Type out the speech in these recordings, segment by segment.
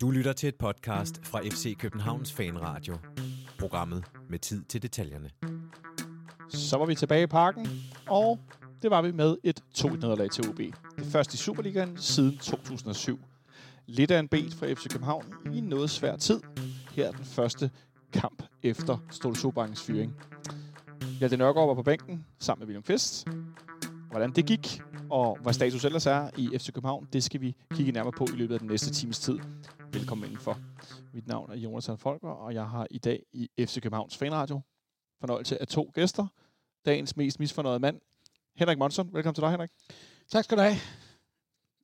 Du lytter til et podcast fra FC Københavns Fanradio. Programmet med tid til detaljerne. Så var vi tilbage i parken, og det var vi med et 2-nederlag til OB. Det første i Superligaen siden 2007. Lidt af en bet for FC København i en noget svær tid. Her er den første kamp efter Ståle Sobangens fyring. Hjalte Nørgaard var på bænken sammen med William Kvist. Hvordan det gik, og hvad status ellers er i FC København, det skal vi kigge nærmere på i løbet af den næste times tid. Velkommen indenfor. Mit navn er Jonathan Folker, og jeg har i dag i FC Københavns Fanradio fornøjelse af to gæster. Dagens mest misfornøjede mand, Henrik Monson. Velkommen til dig, Henrik. Tak skal du have.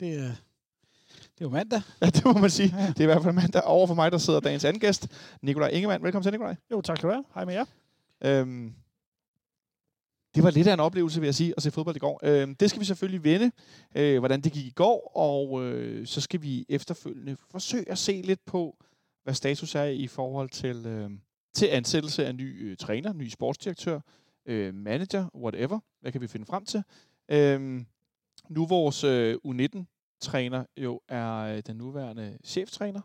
Det, er, det er jo mandag. Ja, det må man sige. Det er i hvert fald mandag. Over for mig, der sidder dagens anden gæst, Nikolaj Ingemann. Velkommen til, Nikolaj. Jo, tak skal du have. Hej med jer. Øhm, det var lidt af en oplevelse, vil jeg sige, at se fodbold i går. Øh, det skal vi selvfølgelig vende, øh, hvordan det gik i går, og øh, så skal vi efterfølgende forsøge at se lidt på, hvad status er i forhold til, øh, til ansættelse af ny øh, træner, ny sportsdirektør, øh, manager, whatever. Hvad kan vi finde frem til? Øh, nu vores øh, U19-træner jo er øh, den nuværende cheftræner.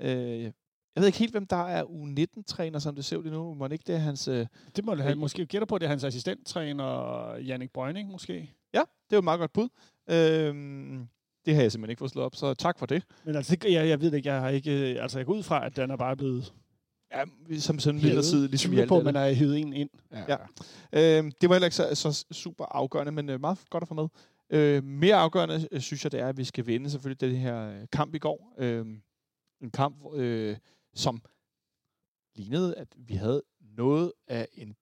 Øh, jeg ved ikke helt, hvem der er U19-træner, som det ser ud lige nu. Må ikke det er hans... Øh, Det må han måske gætte på, det er hans assistenttræner, Jannik Brøgning måske. Ja, det er jo et meget godt bud. Øhm, det har jeg simpelthen ikke fået slået op, så tak for det. Men altså, jeg, jeg ved det ikke, jeg har ikke, øh, altså jeg går ud fra, at den er bare blevet Ja, som sådan en midlertidig, ligesom tyder Hjalte. på, at man er hævet en ind. Ja. Øhm, det var heller ikke så, så super afgørende, men øh, meget godt at få med. Øh, mere afgørende øh, synes jeg, det er, at vi skal vinde selvfølgelig den her øh, kamp i går. Øh, en kamp, øh, som lignede, at vi havde noget af en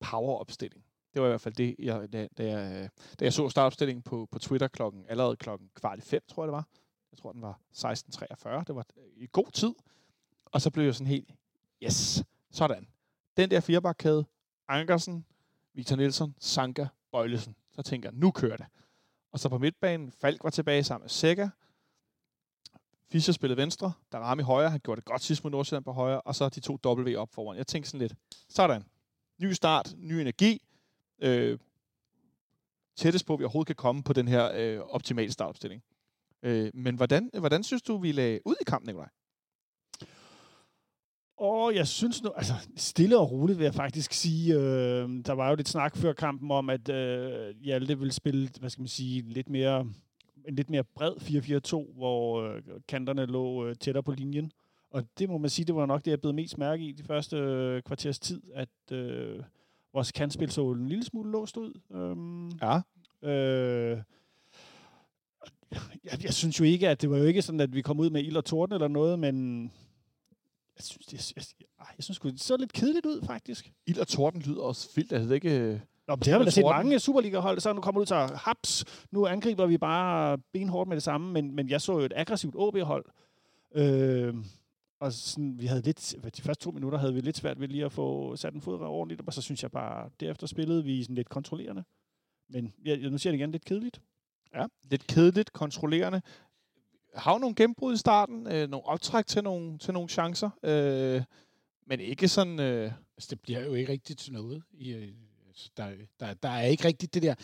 power-opstilling. Det var i hvert fald det, jeg, da, da, jeg, øh, da jeg så startopstillingen på, på Twitter klokken, allerede klokken kvart i fem, tror jeg det var. Jeg tror, den var 16.43. Det var øh, i god tid. Og så blev jeg sådan helt, yes, sådan. Den der firebakkæde, Ankersen, Victor Nielsen, Sanka, Bøjlesen. Så tænker jeg, nu kører det. Og så på midtbanen, Falk var tilbage sammen med Sækker. Fischer spillede venstre, Darami højre, han gjorde det godt sidst mod Nordsjælland på højre, og så de to W op foran. Jeg tænkte sådan lidt, sådan. Ny start, ny energi. Øh, tættest på, at vi overhovedet kan komme på den her øh, optimale startopstilling. Øh, men hvordan, hvordan synes du, vi lagde ud i kampen, Nikolaj? Og jeg synes nu, altså stille og roligt vil jeg faktisk sige, øh, der var jo lidt snak før kampen om, at øh, Hjalte ville spille, hvad skal man sige, lidt mere, en lidt mere bred 4-4-2, hvor øh, kanterne lå øh, tættere på linjen. Og det må man sige, det var nok det, jeg blev mest mærke i de første øh, kvarters tid, at øh, vores kantspil så en lille smule låst ud. Øhm, Ja. Øh, jeg, jeg synes jo ikke, at det var jo ikke sådan, at vi kom ud med ild og torden eller noget, men jeg synes, det, jeg, jeg, jeg synes det så lidt kedeligt ud, faktisk. Ild og torden lyder også vildt. Det er ikke... Nå, men det har vi da set mange Superliga-hold, så nu kommer ud til haps. Nu angriber vi bare benhårdt med det samme, men, men jeg så jo et aggressivt OB-hold. Øh, og sådan, vi havde lidt, de første to minutter havde vi lidt svært ved lige at få sat en fod ordentligt, og så synes jeg bare, derefter spillede vi sådan lidt kontrollerende. Men jeg, nu siger jeg det igen, lidt kedeligt. Ja, lidt kedeligt, kontrollerende. Har jo nogle gennembrud i starten, øh, nogle optræk til nogle, til nogle chancer, øh, men ikke sådan... Øh, Altså, det bliver jo ikke rigtigt til noget. I, så der, der, der er ikke rigtigt det der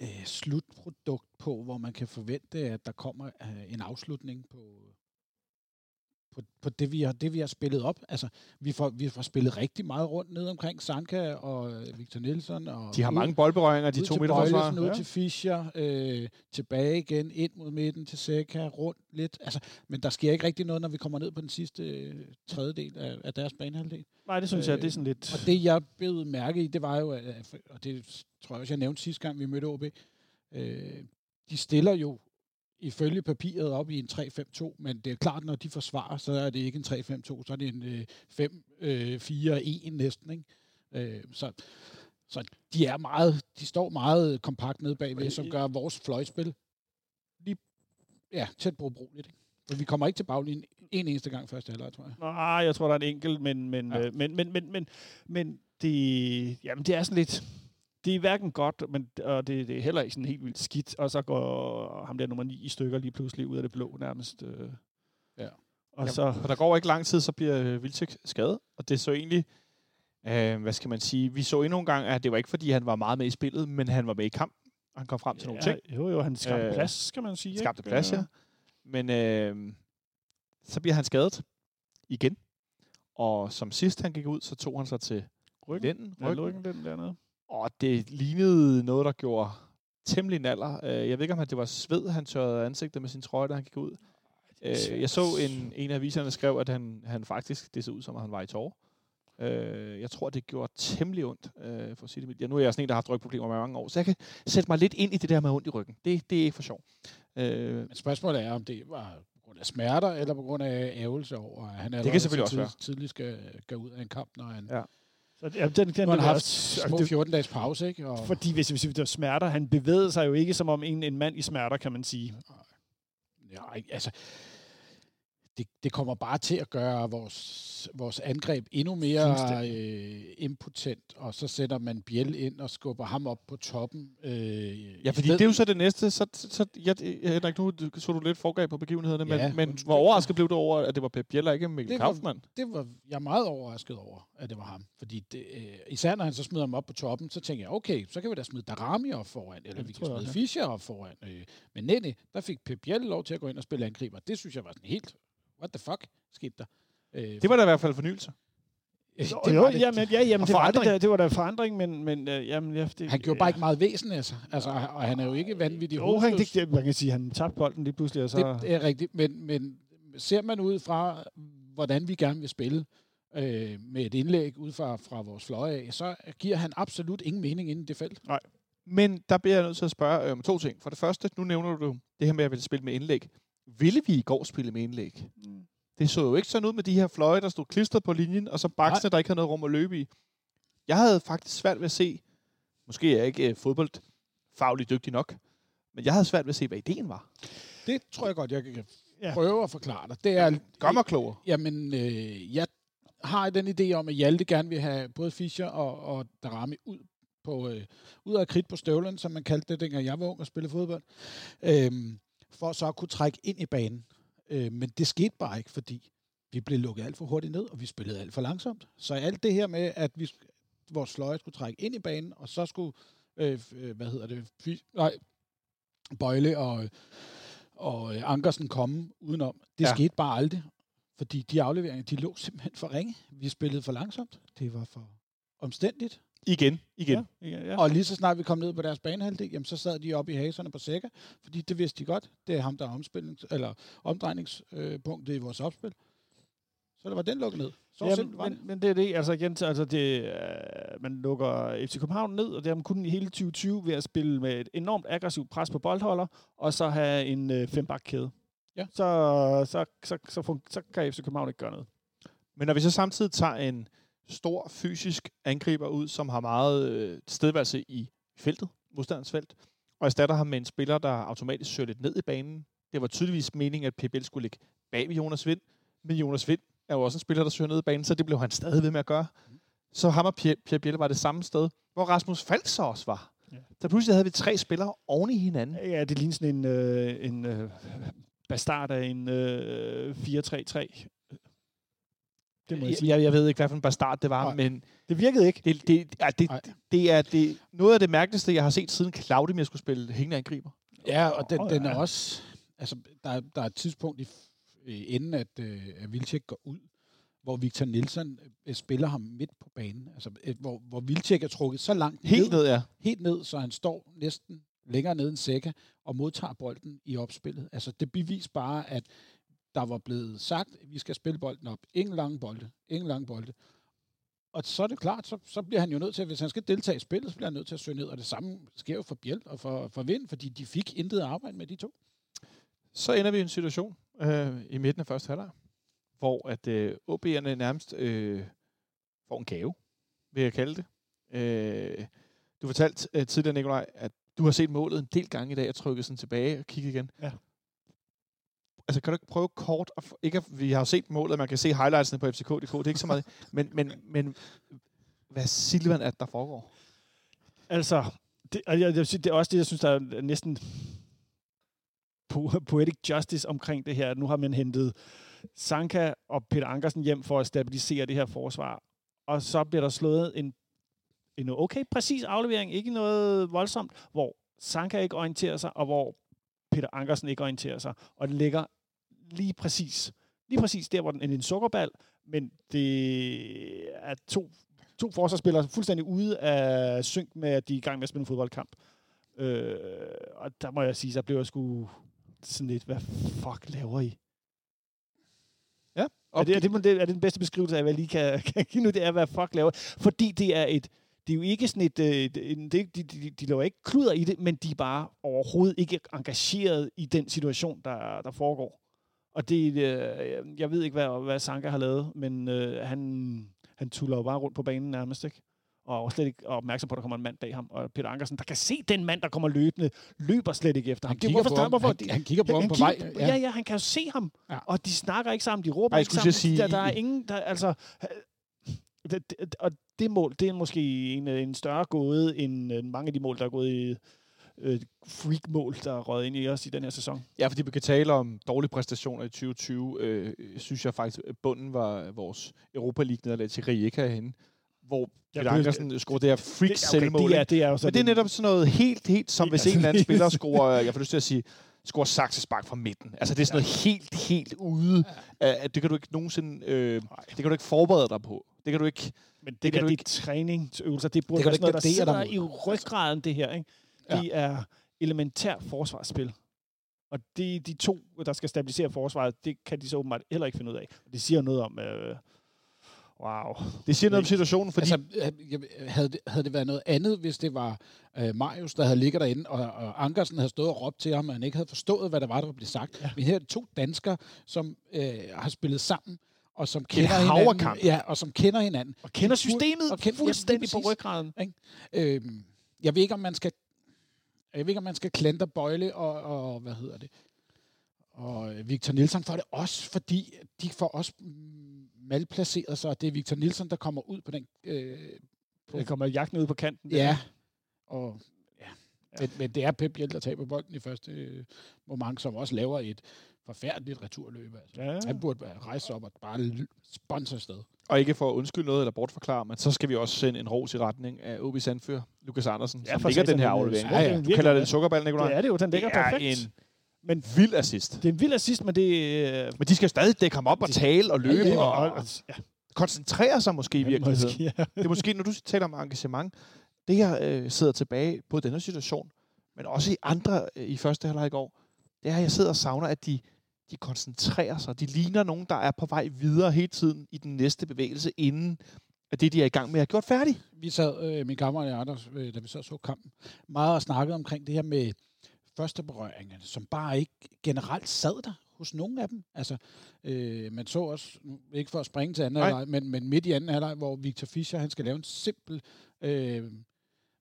øh, slutprodukt på, hvor man kan forvente, at der kommer øh, en afslutning på, på, på det, vi har, det, vi har spillet op. Altså, vi får, vi får spillet rigtig meget rundt ned omkring Sanka og øh, Victor Nielsen. Og de har ud- mange boldberøringer, de ud to til midterforsvarer. Bøjlesen, ud Ja. til Fischer, øh, tilbage igen, ind mod midten til Seca, rundt lidt. Altså, men der sker ikke rigtig noget, når vi kommer ned på den sidste øh, tredjedel af, af deres banehalvdel. Nej, det synes øh, jeg, det er sådan lidt... Og det, jeg blev mærke i, det var jo, og det tror jeg også, jeg nævnte sidste gang, vi mødte OB, øh, de stiller jo ifølge papiret op i en 3-5-2, men det er klart, når de forsvarer, så er det ikke en 3-5-2, så er det en øh, 5-4-1 næsten. Ikke? Øh, så, så de er meget, de står meget kompakt nede bagved, som gør vores fløjspil lige ja, tæt på ubrugeligt. Ikke? For vi kommer ikke til baglinjen en eneste gang første halvleg, tror jeg. Nej, jeg tror, der er en enkelt, men, men, Ja. ja. men, men, men, men, men det, jamen, det er sådan lidt... Det er hverken godt, men og det, det er heller ikke sådan helt vildt skidt. Og så går ham der nummer 9 i stykker lige pludselig ud af det blå nærmest. Øh. Ja. Og Ja, så... For der går ikke lang tid, så bliver øh, Vilcek skadet, og det så egentlig, øh, hvad skal man sige, vi så endnu en gang, at det var ikke fordi, han var meget med i spillet, men han var med i kampen. Han kom frem til nogle Ja, ting. Jo, jo, han skabte Øh, plads, skal man sige. ikke? Skabte plads, ja. Men øh, så bliver han skadet igen. Og som sidst han gik ud, så tog han sig til Ryggen. lænden, Ja, ryggen. ryggen den dernede. Og det lignede noget, der gjorde temmelig naller. Øh, Jeg ved ikke, om det var sved, han tørrede ansigtet med sin trøje, da han gik ud. Øh, Jeg så en, en af aviserne skrev, at han, han faktisk, det så ud som, at han var i tårer. Øh, Jeg tror, det gjorde temmelig ondt, øh, for at sige det mildt. Ja, nu er jeg sådan en, der har haft rygproblemer i mange år, så jeg kan sætte mig lidt ind i det der med ondt i ryggen. Det, det er ikke for sjov. Øh, Men spørgsmålet er, om det var på grund af smerter, eller på grund af ævelse over, at han allerede selvfølgelig så også tidligt, tidligt skal, skal ud af en kamp, når han, Ja. Så, ja, den, den, nu har haft også- små det- 14 dages pause, ikke? Og, Fordi hvis, hvis det var smerter, han bevægede sig jo ikke som om en, en mand i smerter, kan man sige. Ja, ikke- altså, det, det kommer bare til at gøre vores, vores angreb endnu mere øh, impotent, og så sætter man Biel ind og skubber ham op på toppen. Øh, Ja, fordi det er jo så det næste. Så, så, jeg, Henrik, nu så du lidt forgreb på begivenhederne, Ja, men, men undskyld. hvor overrasket blev du over, at det var Pep Biel og ikke Mikkel Det var- Kaufmann? det var jeg meget overrasket over, at det var ham. Fordi det, øh, især når han så smider ham op på toppen, så tænker jeg, okay, så kan vi da smide Darami op foran, eller det vi kan jeg smide også, Fischer op foran. Øh, men nej, der fik Pep Biel lov til at gå ind og spille angriber. Det synes jeg var sådan helt, what the fuck skete der? Øh, Det var da i hvert fald fornyelse. øh, det jo, var det. jamen, ja, jamen, det var, det, forandring. der, det var da forandring, men, men øh, jamen, ja, det, Han gjorde bare ikke meget væsen af sig. Altså, og han er jo ikke vanvittig Jo, han, det, man kan sige, han tabte bolden lige pludselig, og så... Det er rigtigt, men, men ser man ud fra, hvordan vi gerne vil spille øh, med et indlæg ud fra, fra vores fløje af, så giver han absolut ingen mening inden det felt. Men der bliver jeg nødt til at spørge øh, om to ting. For det første, nu nævner du det her med at ville spille med indlæg. Ville vi i går spille med indlæg? Det så jo ikke sådan ud med de her fløje, der stod klistret på linjen, og så baksene, der ikke havde noget rum at løbe i. Jeg havde faktisk svært ved at se, måske er jeg ikke øh, fodboldfagligt dygtig nok, men jeg havde svært ved at se, hvad ideen var. Det tror jeg godt, jeg kan Ja. prøve at forklare dig. Det er, Gør mig klogere. Jamen, øh, jeg har den idé om, at Hjalte gerne vil have både Fischer og, og Darami ud på øh, ud af kridt på støvlen, som man kaldte det, dengang jeg var ung og spillede fodbold, øhm, for så at kunne trække ind i banen. Øh, men det skete bare ikke, fordi vi blev lukket alt for hurtigt ned, og vi spillede alt for langsomt. Så alt det her med, at vi, vores fløje skulle trække ind i banen, og så skulle, øh, øh, hvad hedder det, Fi- nej, Bøjle og, og øh, Ankersen komme udenom, det ja. skete bare aldrig. Fordi de afleveringer, de lå simpelthen for ringe. Vi spillede for langsomt. Det var for omstændigt. Igen. Igen. Ja, ja, ja. Og lige så snart vi kom ned på deres banehalvdel, jamen, så sad de oppe i haserne på sækker, fordi det vidste de godt. Det er ham, der er eller omdrejningspunktet i vores opspil. Så det var den lukket ned. Så Ja, simpelt var men, det. men det er det, altså igen, altså det, øh, man lukker FC København ned, og det har man kun i hele 2020 ved at spille med et enormt aggressivt pres på boldholder, og så have en øh, fembakkæde. Ja. Så, så, så, så, fun- så kan FC København ikke gøre noget. Men når vi så samtidig tager en stor fysisk angriber ud, som har meget øh, stedværelse i feltet, modstanders felt, og erstatter ham med en spiller, der automatisk søger lidt ned i banen. Det var tydeligvis meningen, at PBL skulle ligge bag ved Jonas Vind, men Jonas Vind er jo også en spiller, der søger ned i banen, så det blev han stadig ved med at gøre. Så ham og Pierre, Pierre Biel var det samme sted, hvor Rasmus Falk så også var. Ja. Så pludselig havde vi tre spillere oven i hinanden. Ja, det ligner sådan en, øh, en øh, bastard af en øh, 4-3-3. Det må jeg sige. Jeg, jeg ved ikke, hvad for en bastard det var, Nej. men Det virkede ikke. det, det, ja, det, Nej. det er det, noget af det mærkeligste, jeg har set siden Claudemir skulle spille hængende angriber. Ja, og den, Åh, den er også... Altså, der, er- der er et tidspunkt i, øh, inden, at, øh, at Vilcek går ud, hvor Victor Nielsen øh, spiller ham midt på banen. Altså, hvor, hvor Vilcek er trukket så langt Helt ned, ja. helt ned, så han står næsten længere ned end Sækker og modtager bolden i opspillet. Altså, det beviser bare, at der var blevet sagt, at vi skal spille bolden op. Ingen lange bolde. Ingen lange bolde. Og så er det klart, så, så bliver han jo nødt til, hvis han skal deltage i spillet, så bliver han nødt til at søge ned. Og det samme sker jo for Bjæl og for, for Vind, fordi de fik intet arbejde med de to. Så ender vi i en situation øh, i midten af første halvleg, hvor at øh, OB'erne nærmest øh, får en gave, vil jeg kalde det. Øh, du fortalte øh, tidligere, Nikolaj, at du har set målet en del gange i dag, og trykket sådan tilbage og kigget igen. Ja. Altså, kan du ikke prøve kort, at, ikke at, vi har set målet, man kan se highlightsene på FCK.dk, det er ikke så meget, men, men, men hvad Silvan at der foregår? Altså, det, og jeg, jeg, sige, det er også det, jeg synes, der er næsten po- poetic justice omkring det her. Nu har man hentet Sanka og Peter Ankersen hjem for at stabilisere det her forsvar. Og så bliver der slået en, en okay præcis aflevering, ikke noget voldsomt, hvor Sanka ikke orienterer sig, og hvor Peter Ankersen ikke orienterer sig. Og det ligger lige præcis, lige præcis der, hvor den er en sukkerball, men det er to, to forsvarsspillere fuldstændig ude af synk med, at de er i gang med at spille en fodboldkamp. Øh, og der må jeg sige, så blev jeg sgu sådan lidt, hvad fuck laver I? Ja. Er det, er, det, er det den bedste beskrivelse af, hvad jeg lige kan, kan give nu, det er, hvad fuck laver Fordi det er et, det er jo ikke sådan et, øh, det, de, de, de laver ikke kluder i det, men de er bare overhovedet ikke engageret i den situation, der, der foregår. Og det, øh, jeg ved ikke, hvad, hvad Sanka har lavet, men øh, han, han tuller jo bare rundt på banen nærmest, ikke? og slet ikke opmærksom på, at der kommer en mand bag ham. Og Peter Ankersen, der kan se den mand, der kommer løbende, løber slet ikke efter Han ham. kigger hvorfor, på ham. hvorfor, Han- han kigger på ham han på kigger vej, ja. Ja, ja, han kan jo se ham. Ja. Og de snakker ikke sammen, de råber Ej, ikke sammen. sige- der, der er ingen, der, altså... Det, det, og det mål, det er måske en, en større gåde, end øh, mange af de mål, der er gået i øh, freak-mål, der er røget ind i os i den her sæson. Ja, fordi vi kan tale om dårlige præstationer i 2020. Øh, synes jeg faktisk, at bunden var vores Europa League-nederlag til Rijeka henne, hvor Peter det- Ankersen scorede det her freak det, selvmål. det, er, det er jo Men det er netop sådan noget helt, helt som Det- hvis en eller anden det- spiller scorer, jeg får lyst til at sige, scorer saksespark fra midten. Altså det er sådan noget helt, helt ude. Ja. Det kan du ikke nogensinde, øh, det kan du ikke forberede dig på. Det kan du ikke, Men det, Det det, kan der, du det ikke- er træningsøvelser. Det burde Det være sådan noget, der sidder i ryggraden, det her. Ikke? Det er elementær forsvarsspil. Og det, de to, der skal stabilisere forsvaret, det kan de så åbenbart heller ikke finde ud af. Og det siger noget om... Øh, wow. det siger noget om situationen, fordi Altså, øh, jeg- havde, det, havde det været noget andet, hvis det var øh, Marius, der havde ligget derinde, og, og Ankersen havde stået og råbt til ham, og han ikke havde forstået, hvad der var, der blevet sagt. Ja. Men her er to danskere, som øh, har spillet sammen, og som kender hinanden. Ja, og som kender hinanden. Og kender er systemet og kender- ja, fuldstændig lige på ryggraden. Øh, jeg ved ikke, om man skal jeg ved ikke, om man skal klandre Bøjle og, og hvad hedder det, og øh, Victor Nielsen for det også, fordi de får også mm, malplaceret sig, og det er Victor Nielsen, der kommer ud på den øh, Det kommer jagten ud på kanten. der. Ja, og ja. Men, men det er Pep Biel, der taber bolden i første øh, moment, som også laver et forfærdeligt returløb. Altså. Ja. Han burde være- rejse op og bare sponsor afsted. og ikke for at undskylde noget eller bortforklare, men så skal vi også sende en ros i retning af OB Sandfør, Lukas Andersen, Ja, som for ligger den her er- aflevering. Ja, ja. Du kalder det en sukkerball, Nikolaj? Det er det jo, den ligger er perfekt. en Men vild assist. det er en vild assist, men det... Øh, Men de skal stadig dække ham op og tale og løbe Ja, og, og, ja, koncentrere sig måske i virkeligheden. måske, ja. Det er måske, når du taler om engagement, det jeg øh, sidder tilbage på denne situation, men også i andre øh, i første halvleg i går, det er, at jeg sidder og savner, at de, de koncentrerer sig. De ligner nogen, der er på vej videre hele tiden i den næste bevægelse, inden at det, de er i gang med, er gjort færdigt. Vi sad, øh, min kammerat og Anders, øh, da vi så så kampen, meget og snakkede omkring det her med første berøringerne, som bare ikke generelt sad der hos nogen af dem. Altså, øh, man så også, ikke for at springe til anden halvleg, men, men midt i anden halvleg, hvor Victor Fischer, han skal lave en simpel øh,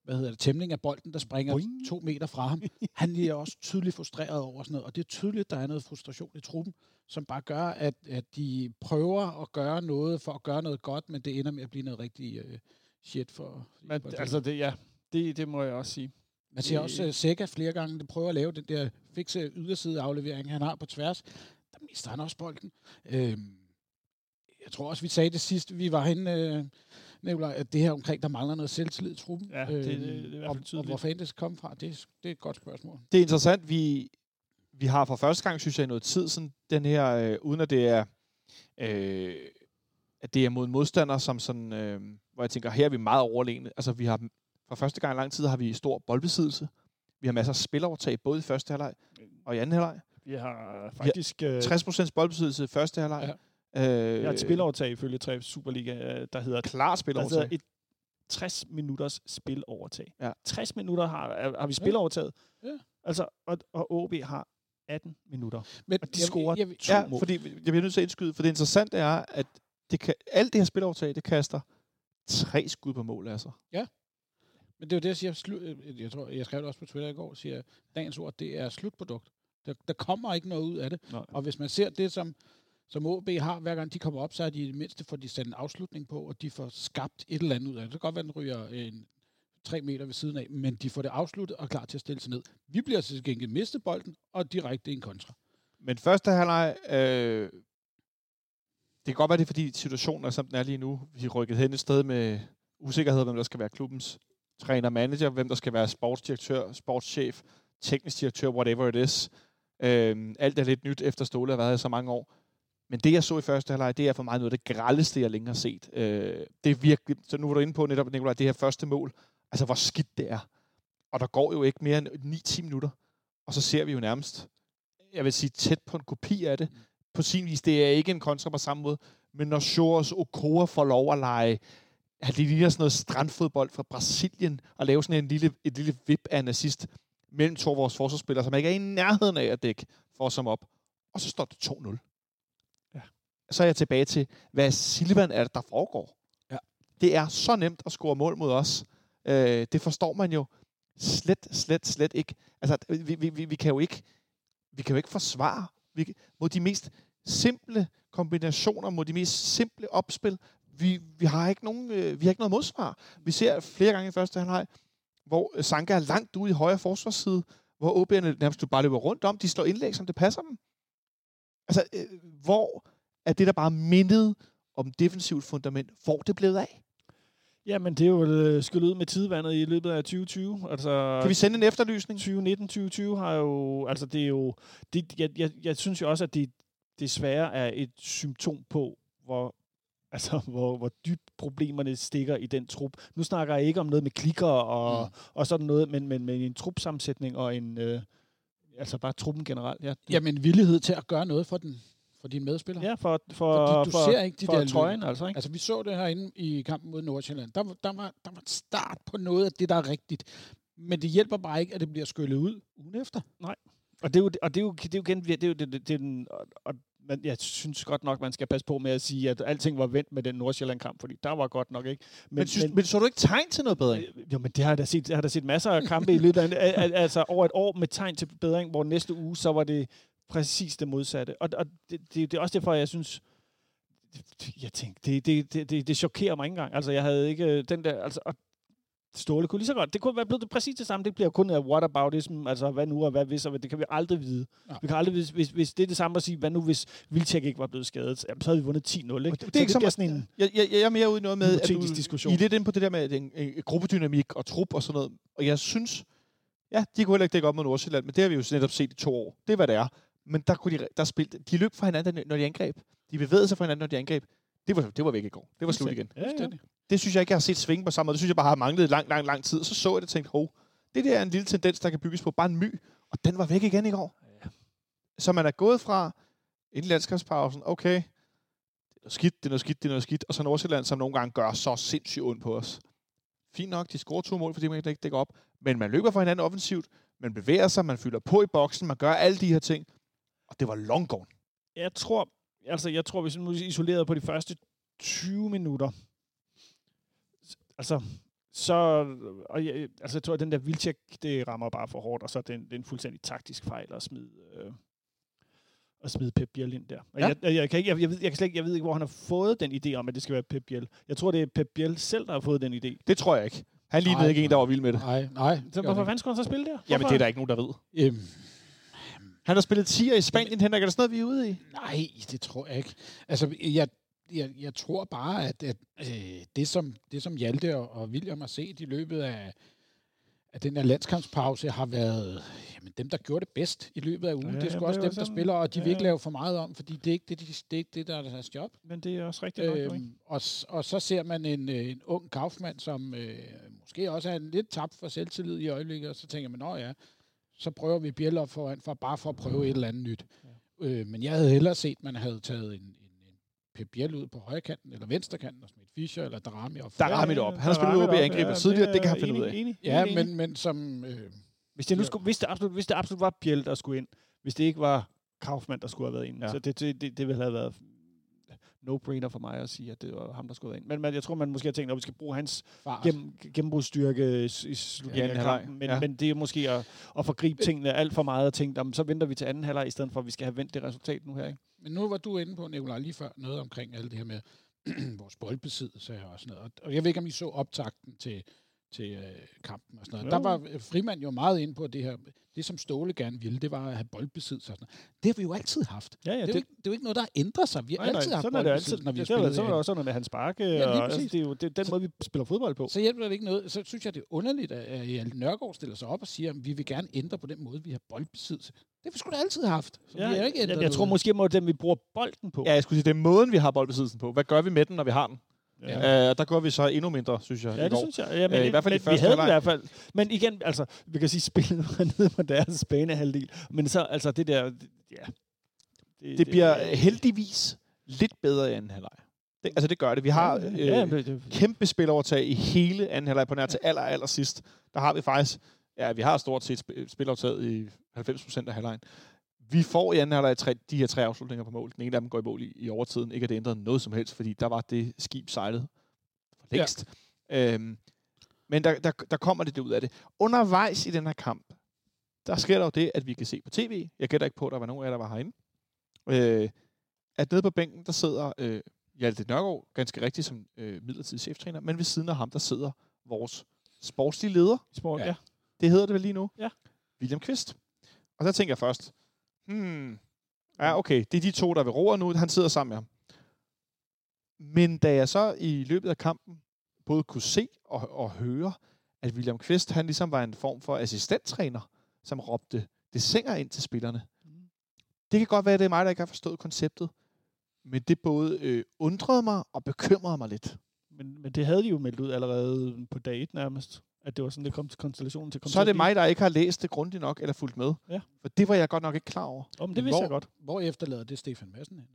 hvad hedder det, tæmning af bolden, der springer Boing. to meter fra ham. Han er også tydeligt frustreret over sådan noget, og det er tydeligt, der er noget frustration i truppen, som bare gør, at, at de prøver at gøre noget for at gøre noget godt, men det ender med at blive noget rigtig øh, shit for... Men, for altså, det, ja, det, det må jeg også sige. man ser det- også uh, Sega flere gange, der prøver at lave den der fikse yderside aflevering, han har på tværs. Der mister han også bolden. Øhm, jeg tror også, vi sagde det sidste, vi var henne, øh, Nicolaj, at det her omkring, der mangler noget selvtillid i truppen. Ja, det- det- det er i hvert fald og, og tydeligt. hvor fanden det skal komme fra, det, er- det er et godt spørgsmål. Det er interessant, vi, vi har for første gang, synes jeg, i noget tid, sådan den her, øh, uden at det er, øh, at det er mod en modstander, som sådan, øh, hvor jeg tænker, her er vi meget overlegne. Altså, vi har for første gang i lang tid har vi stor boldbesiddelse. Vi har masser af spilovertag, både i første halvleg og i anden halvleg. Vi har faktisk... Øh, 60% boldbesiddelse i første halvleg. Ja. Øh, vi har et spilovertag ifølge 3 Superliga, øh, der hedder Klar Der spilovertag. hedder et 60 minutters spilovertag. Ja. 60 minutter har, har vi spilovertaget. Ja. Altså, og, og OB har 18 minutter. Men Og de scorer jeg, jeg, to Ja, mål. fordi jeg bliver nødt til at indskyde, for det interessante er, at det kan, alt det her spilovertag, det kaster tre skud på mål, altså. Men det er jo det, jeg siger. Slu, øh, jeg, tror, jeg skrev det også på Twitter i går, siger, dagens ord, det er slutprodukt. Der, der kommer ikke noget ud af det. Nej. Og hvis man ser det, som, som OB har, hver gang de kommer op, så er de i det mindste, får de sat en afslutning på, og de får skabt et eller andet ud af det. Det kan godt være, den ryger en, tre meter ved siden af, men de får det afsluttet og klar til at stille sig ned. Vi bliver til gengæld mistet bolden, og direkte i en kontra. Men første halvleg, øh, det kan godt være, det er fordi situationen er, som den er lige nu. Vi er rykket hen et sted med usikkerhed, hvem der skal være klubbens træner, manager, hvem der skal være sportsdirektør, sportschef, teknisk direktør, whatever it is. Øh, alt er lidt nyt, efter Ståle har været her så mange år. Men det, jeg så i første halvleg, det er for mig noget af det grældeste, jeg længe har set. Øh, det er virkelig, så nu var du inde på netop, Nicolaj, det her første mål. Altså, hvor skidt det er. Og der går jo ikke mere end 9-10 minutter. Og så ser vi jo nærmest, jeg vil sige, tæt på en kopi af det. På sin vis, det er ikke en kontra på samme måde. Men når Shores Okoa får lov at lege, at det ligner sådan noget strandfodbold fra Brasilien, og lave sådan en lille, et lille vip af en assist mellem to af vores forsvarsspillere, som ikke er i nærheden af at dække for som op. Og så står det 2-0. Så er jeg tilbage til, hvad Silvan er det, der foregår. Ja. Det er så nemt at score mål mod os. Øh, det forstår man jo slet, slet, slet ikke. Altså, vi, vi, vi, vi kan jo ikke vi kan jo ikke forsvare vi, mod de mest simple kombinationer, mod de mest simple opspil. Vi, vi har ikke nogen, øh, vi har ikke noget modsvar. Vi ser flere gange i første halvleg, hvor Sanka er langt ude i højre forsvarsside, hvor OB'erne nærmest bare løber rundt om. De slår indlæg, som det passer dem. Altså, øh, hvor er det, der bare mindet om defensivt fundament, hvor det blevet af? Jamen, det er jo øh, skyllet ud med tidevandet i løbet af 2020. Altså, Kan vi sende en efterlysning? 2019-2020 har jo... Altså, det er jo... Det, jeg, jeg, jeg synes jo også, at det desværre er et symptom på, hvor altså, hvor, hvor dybt problemerne stikker i den trup. Nu snakker jeg ikke om noget med klikker og, mm. og sådan noget, men, men med en trupsammensætning og en... Øh, altså bare truppen generelt. Ja, det, Jamen, villighed til at gøre noget for den for dine medspillere. ja for, for, Fordi du for, ser ikke de for der trøjen, løb. altså. Ikke? Altså, vi så det herinde i kampen mod Nordsjælland. Der, var- der, var, der var et start på noget af det, der er rigtigt. Men det hjælper bare ikke, at det bliver skyllet ud ugen efter. Og det er jo, og det er jo, det er jo igen, det er jo, det, det, det er den, og, og men jeg synes godt nok, man skal passe på med at sige, at alting var vendt med den Nordsjælland-kamp, fordi der var godt nok ikke. Men, men, synes, men, men så du ikke tegn til noget bedre? Øh, Jo, men det har jeg da set, jeg har da set masser af kampe i løbet af, al- al- altså over et år med tegn til bedring, hvor næste uge, så var det præcis det modsatte. Og, og det, det, det, er også derfor, jeg synes, jeg tænkte, det, det, det, det, det chokerer mig ikke engang. Altså, jeg havde ikke øh, den der, altså, og Ståle kunne lige så godt. Det kunne være blevet det præcis det samme. Det bliver kun af whataboutism, altså hvad nu og hvad hvis, og det kan vi aldrig vide. Ja. Vi kan aldrig vide, hvis, hvis det er det samme at sige, hvad nu hvis Vilcek ikke var blevet skadet, jamen, så havde vi vundet 10-0, ikke? det er Så ikke så sådan en, Jeg, jeg, jeg er mere ude i noget med, at du, diskussion. I er lidt inde på det der med en, en, gruppedynamik og trup og sådan noget. Og jeg synes, ja, de kunne heller ikke dække op mod Nordsjælland, men det har vi jo netop set i to år. Det er, hvad det er. Men der kunne de, der spilte, de løb fra hinanden, når de angreb. De bevægede sig fra hinanden, når de angreb. Det var, det var væk i går. Det var slut igen. ja, ja. Det synes jeg ikke, jeg har set svinge på samme måde. Det synes jeg bare har manglet lang, lang, lang tid. Så så jeg det og tænkte, hov, det der er en lille tendens, der kan bygges på. Bare en my. Og den var væk igen i går. Ja. Så man er gået fra inden landskabspausen, okay, det er noget skidt, det er noget skidt, det er noget skidt. Og så Nordsjælland, som nogle gange gør så sindssygt ondt på os. Fint nok, de scorer to mål, fordi man ikke dækker op. Men man løber fra hinanden offensivt, man bevæger sig, man fylder på i boksen, man gør alle de her ting. Og det var long gone. jeg tror, altså jeg tror, hvis vi nu isolerede på de første 20 minutter, altså, så, og jeg, altså jeg tror, at den der vildtjek, det rammer bare for hårdt, og så er det en, det er en fuldstændig taktisk fejl at smide, øh, at smide Pep Biel ind der. Og Ja. jeg, jeg, kan ikke, jeg, jeg, ved, jeg, kan slet ikke, jeg ved ikke, hvor han har fået den idé om, at det skal være Pep Biel. Jeg tror, det er Pep Biel selv, der har fået den idé. Det tror jeg ikke. Han lignede Nej, ikke en, der var vild med det. Nej, nej. Så hvorfor fanden skulle han så spille der? Jamen, Hvorfor? det er der ikke nogen, der ved. Øhm, Han har spillet 10'er i Spanien, Henrik. Er der sådan noget, vi er ude i? nej, det tror jeg ikke. Altså, jeg, jeg, jeg tror bare, at, at øh, det, som, det, som Hjalte og, og William har set i løbet af, af den her landskampspause, har været jamen, dem, der gjorde det bedst i løbet af ugen. Ja, det er sgu også dem, der sådan- spiller, og de vil ja. ikke lave for meget om, fordi det er ikke det, de, det, er ikke det der er deres job. Men det er også rigtigt nok, jo, ikke? Øhm, og, og så ser man en, øh, en ung kaufmand, som øh, måske også er en lidt tabt for selvtillid i øjeblikket, og så tænker man, nå ja, så prøver vi Bjeller foran for bare for at prøve et eller andet nyt. Ja. Øh, men jeg havde hellere set, at man havde taget en, en, en Pep Biel ud på højre kanten, eller venstre kanten, og smidt Fischer eller Darami op. Rammer det op. Han har spillet op. angriber Ja, tidligere. Det kan han finde ud af. enig, enig, Ja, enig. men, men som... Øh, Hvis det, nu Ja. skulle, hvis, det absolut, hvis det absolut var Bjell, der skulle ind, hvis det ikke var Kaufmann, der skulle have været ind, Ja. ja. så det, det, det, det ville have været no-brainer for mig at sige, at det var ham, der været ind. Men, men jeg tror, man måske har tænkt, at vi skal bruge hans fart. gennem, gennembrudstyrke i, slutningen Ja, af kampen. Men, Ja. men det er måske at, at forgribe tingene alt for meget og tænke, jamen, så venter vi til anden halvleg, i stedet for, at vi skal have vendt det resultat nu her. Ikke? Men nu var du inde på, Nicolaj, lige før noget omkring alt det her med vores boldbesiddelse og sådan noget. Og- Og jeg ved ikke, om I så optakten til, til øh, kampen og sådan noget. Jo. Der var øh, Frimand jo meget inde på det her. Det, som Ståle gerne ville, det var at have boldbesiddelse og sådan noget. Det har vi jo altid haft. Ja, ja, det, er jo ikke, det er jo ikke noget, der har ændret sig. Vi har nej, nej, altid haft sådan er det altid. boldbesiddelse, når vi har det, er, spillet så er der også sådan noget med hans sparke, lige og altså, det er jo det, er den måde, vi spiller fodbold på. Så hjælper det ikke noget. Så synes jeg, det er underligt, at Hjalte Nørgaard stiller sig op og siger, at vi vil gerne ændre på den måde, vi har boldbesiddelse. Det har vi sgu da altid haft. Så Ja, vi har ikke ændret jeg, jeg tror noget. måske, at den vi bruger bolden på. Ja, jeg skulle sige, det er måden, vi har boldbesiddelsen på. Hvad gør vi med den, når vi har den? Ja. Ja. Uh, der gør vi så endnu mindre, synes jeg, Ja, i det går. synes jeg. Ja, men, Øh, i hvert fald i men vi første havde den i halvleg. hvert fald. Men igen, altså, vi kan sige, spillet var nede på deres banehalvdel. Men så, altså, det der, ja. Det bliver heldigvis lidt bedre i anden halvleg. Det, altså, det gør det. Vi har øh, ja, det, det, kæmpe spilovertag i hele anden halvleg på nær til aller, aller sidst. Der har vi faktisk, ja, vi har stort set sp- spilovertaget i 90% af halvlejen. Vi får i anden halvleg tre, de her tre afslutninger på mål. Den ene af dem går i mål i, i overtiden. Ikke at det ændrede noget som helst, fordi der var det skib sejlet for længst. Ja. Øhm, men der, der, der kommer det ud af det. Undervejs i den her kamp, der sker der jo det, at vi kan se på tv. Jeg gætter ikke på, at der var nogen af jer, der var herinde. Øh, at nede på bænken, der sidder øh, Hjalte Nørgaard, ganske rigtigt som øh, midlertidig cheftræner, men ved siden af ham, der sidder vores sportslige leder. sport, Ja. ja. Det hedder det vel lige nu? Ja. William Kvist. Og så tænker jeg først, hmm, ja okay, det er de to, der vil roer nu, han sidder sammen med ham. Men da jeg så i løbet af kampen både kunne se og, og høre, at William Kvist, han ligesom var en form for assistenttræner, som råbte desinger ind til spillerne. Det kan godt være, at det er mig, der ikke har forstået konceptet, men det både øh, undrede mig og bekymrede mig lidt. Men, men det havde de jo meldt ud allerede på dag 1 nærmest. At det var sådan, det kom til konstellationen til. Kom Så er det mig, der ikke har læst det grundigt nok eller fulgt med. Ja. For det var jeg godt nok ikke klar over. Men det vidste hvor, jeg godt. Hvor efterlader det Stefan Madsen hen?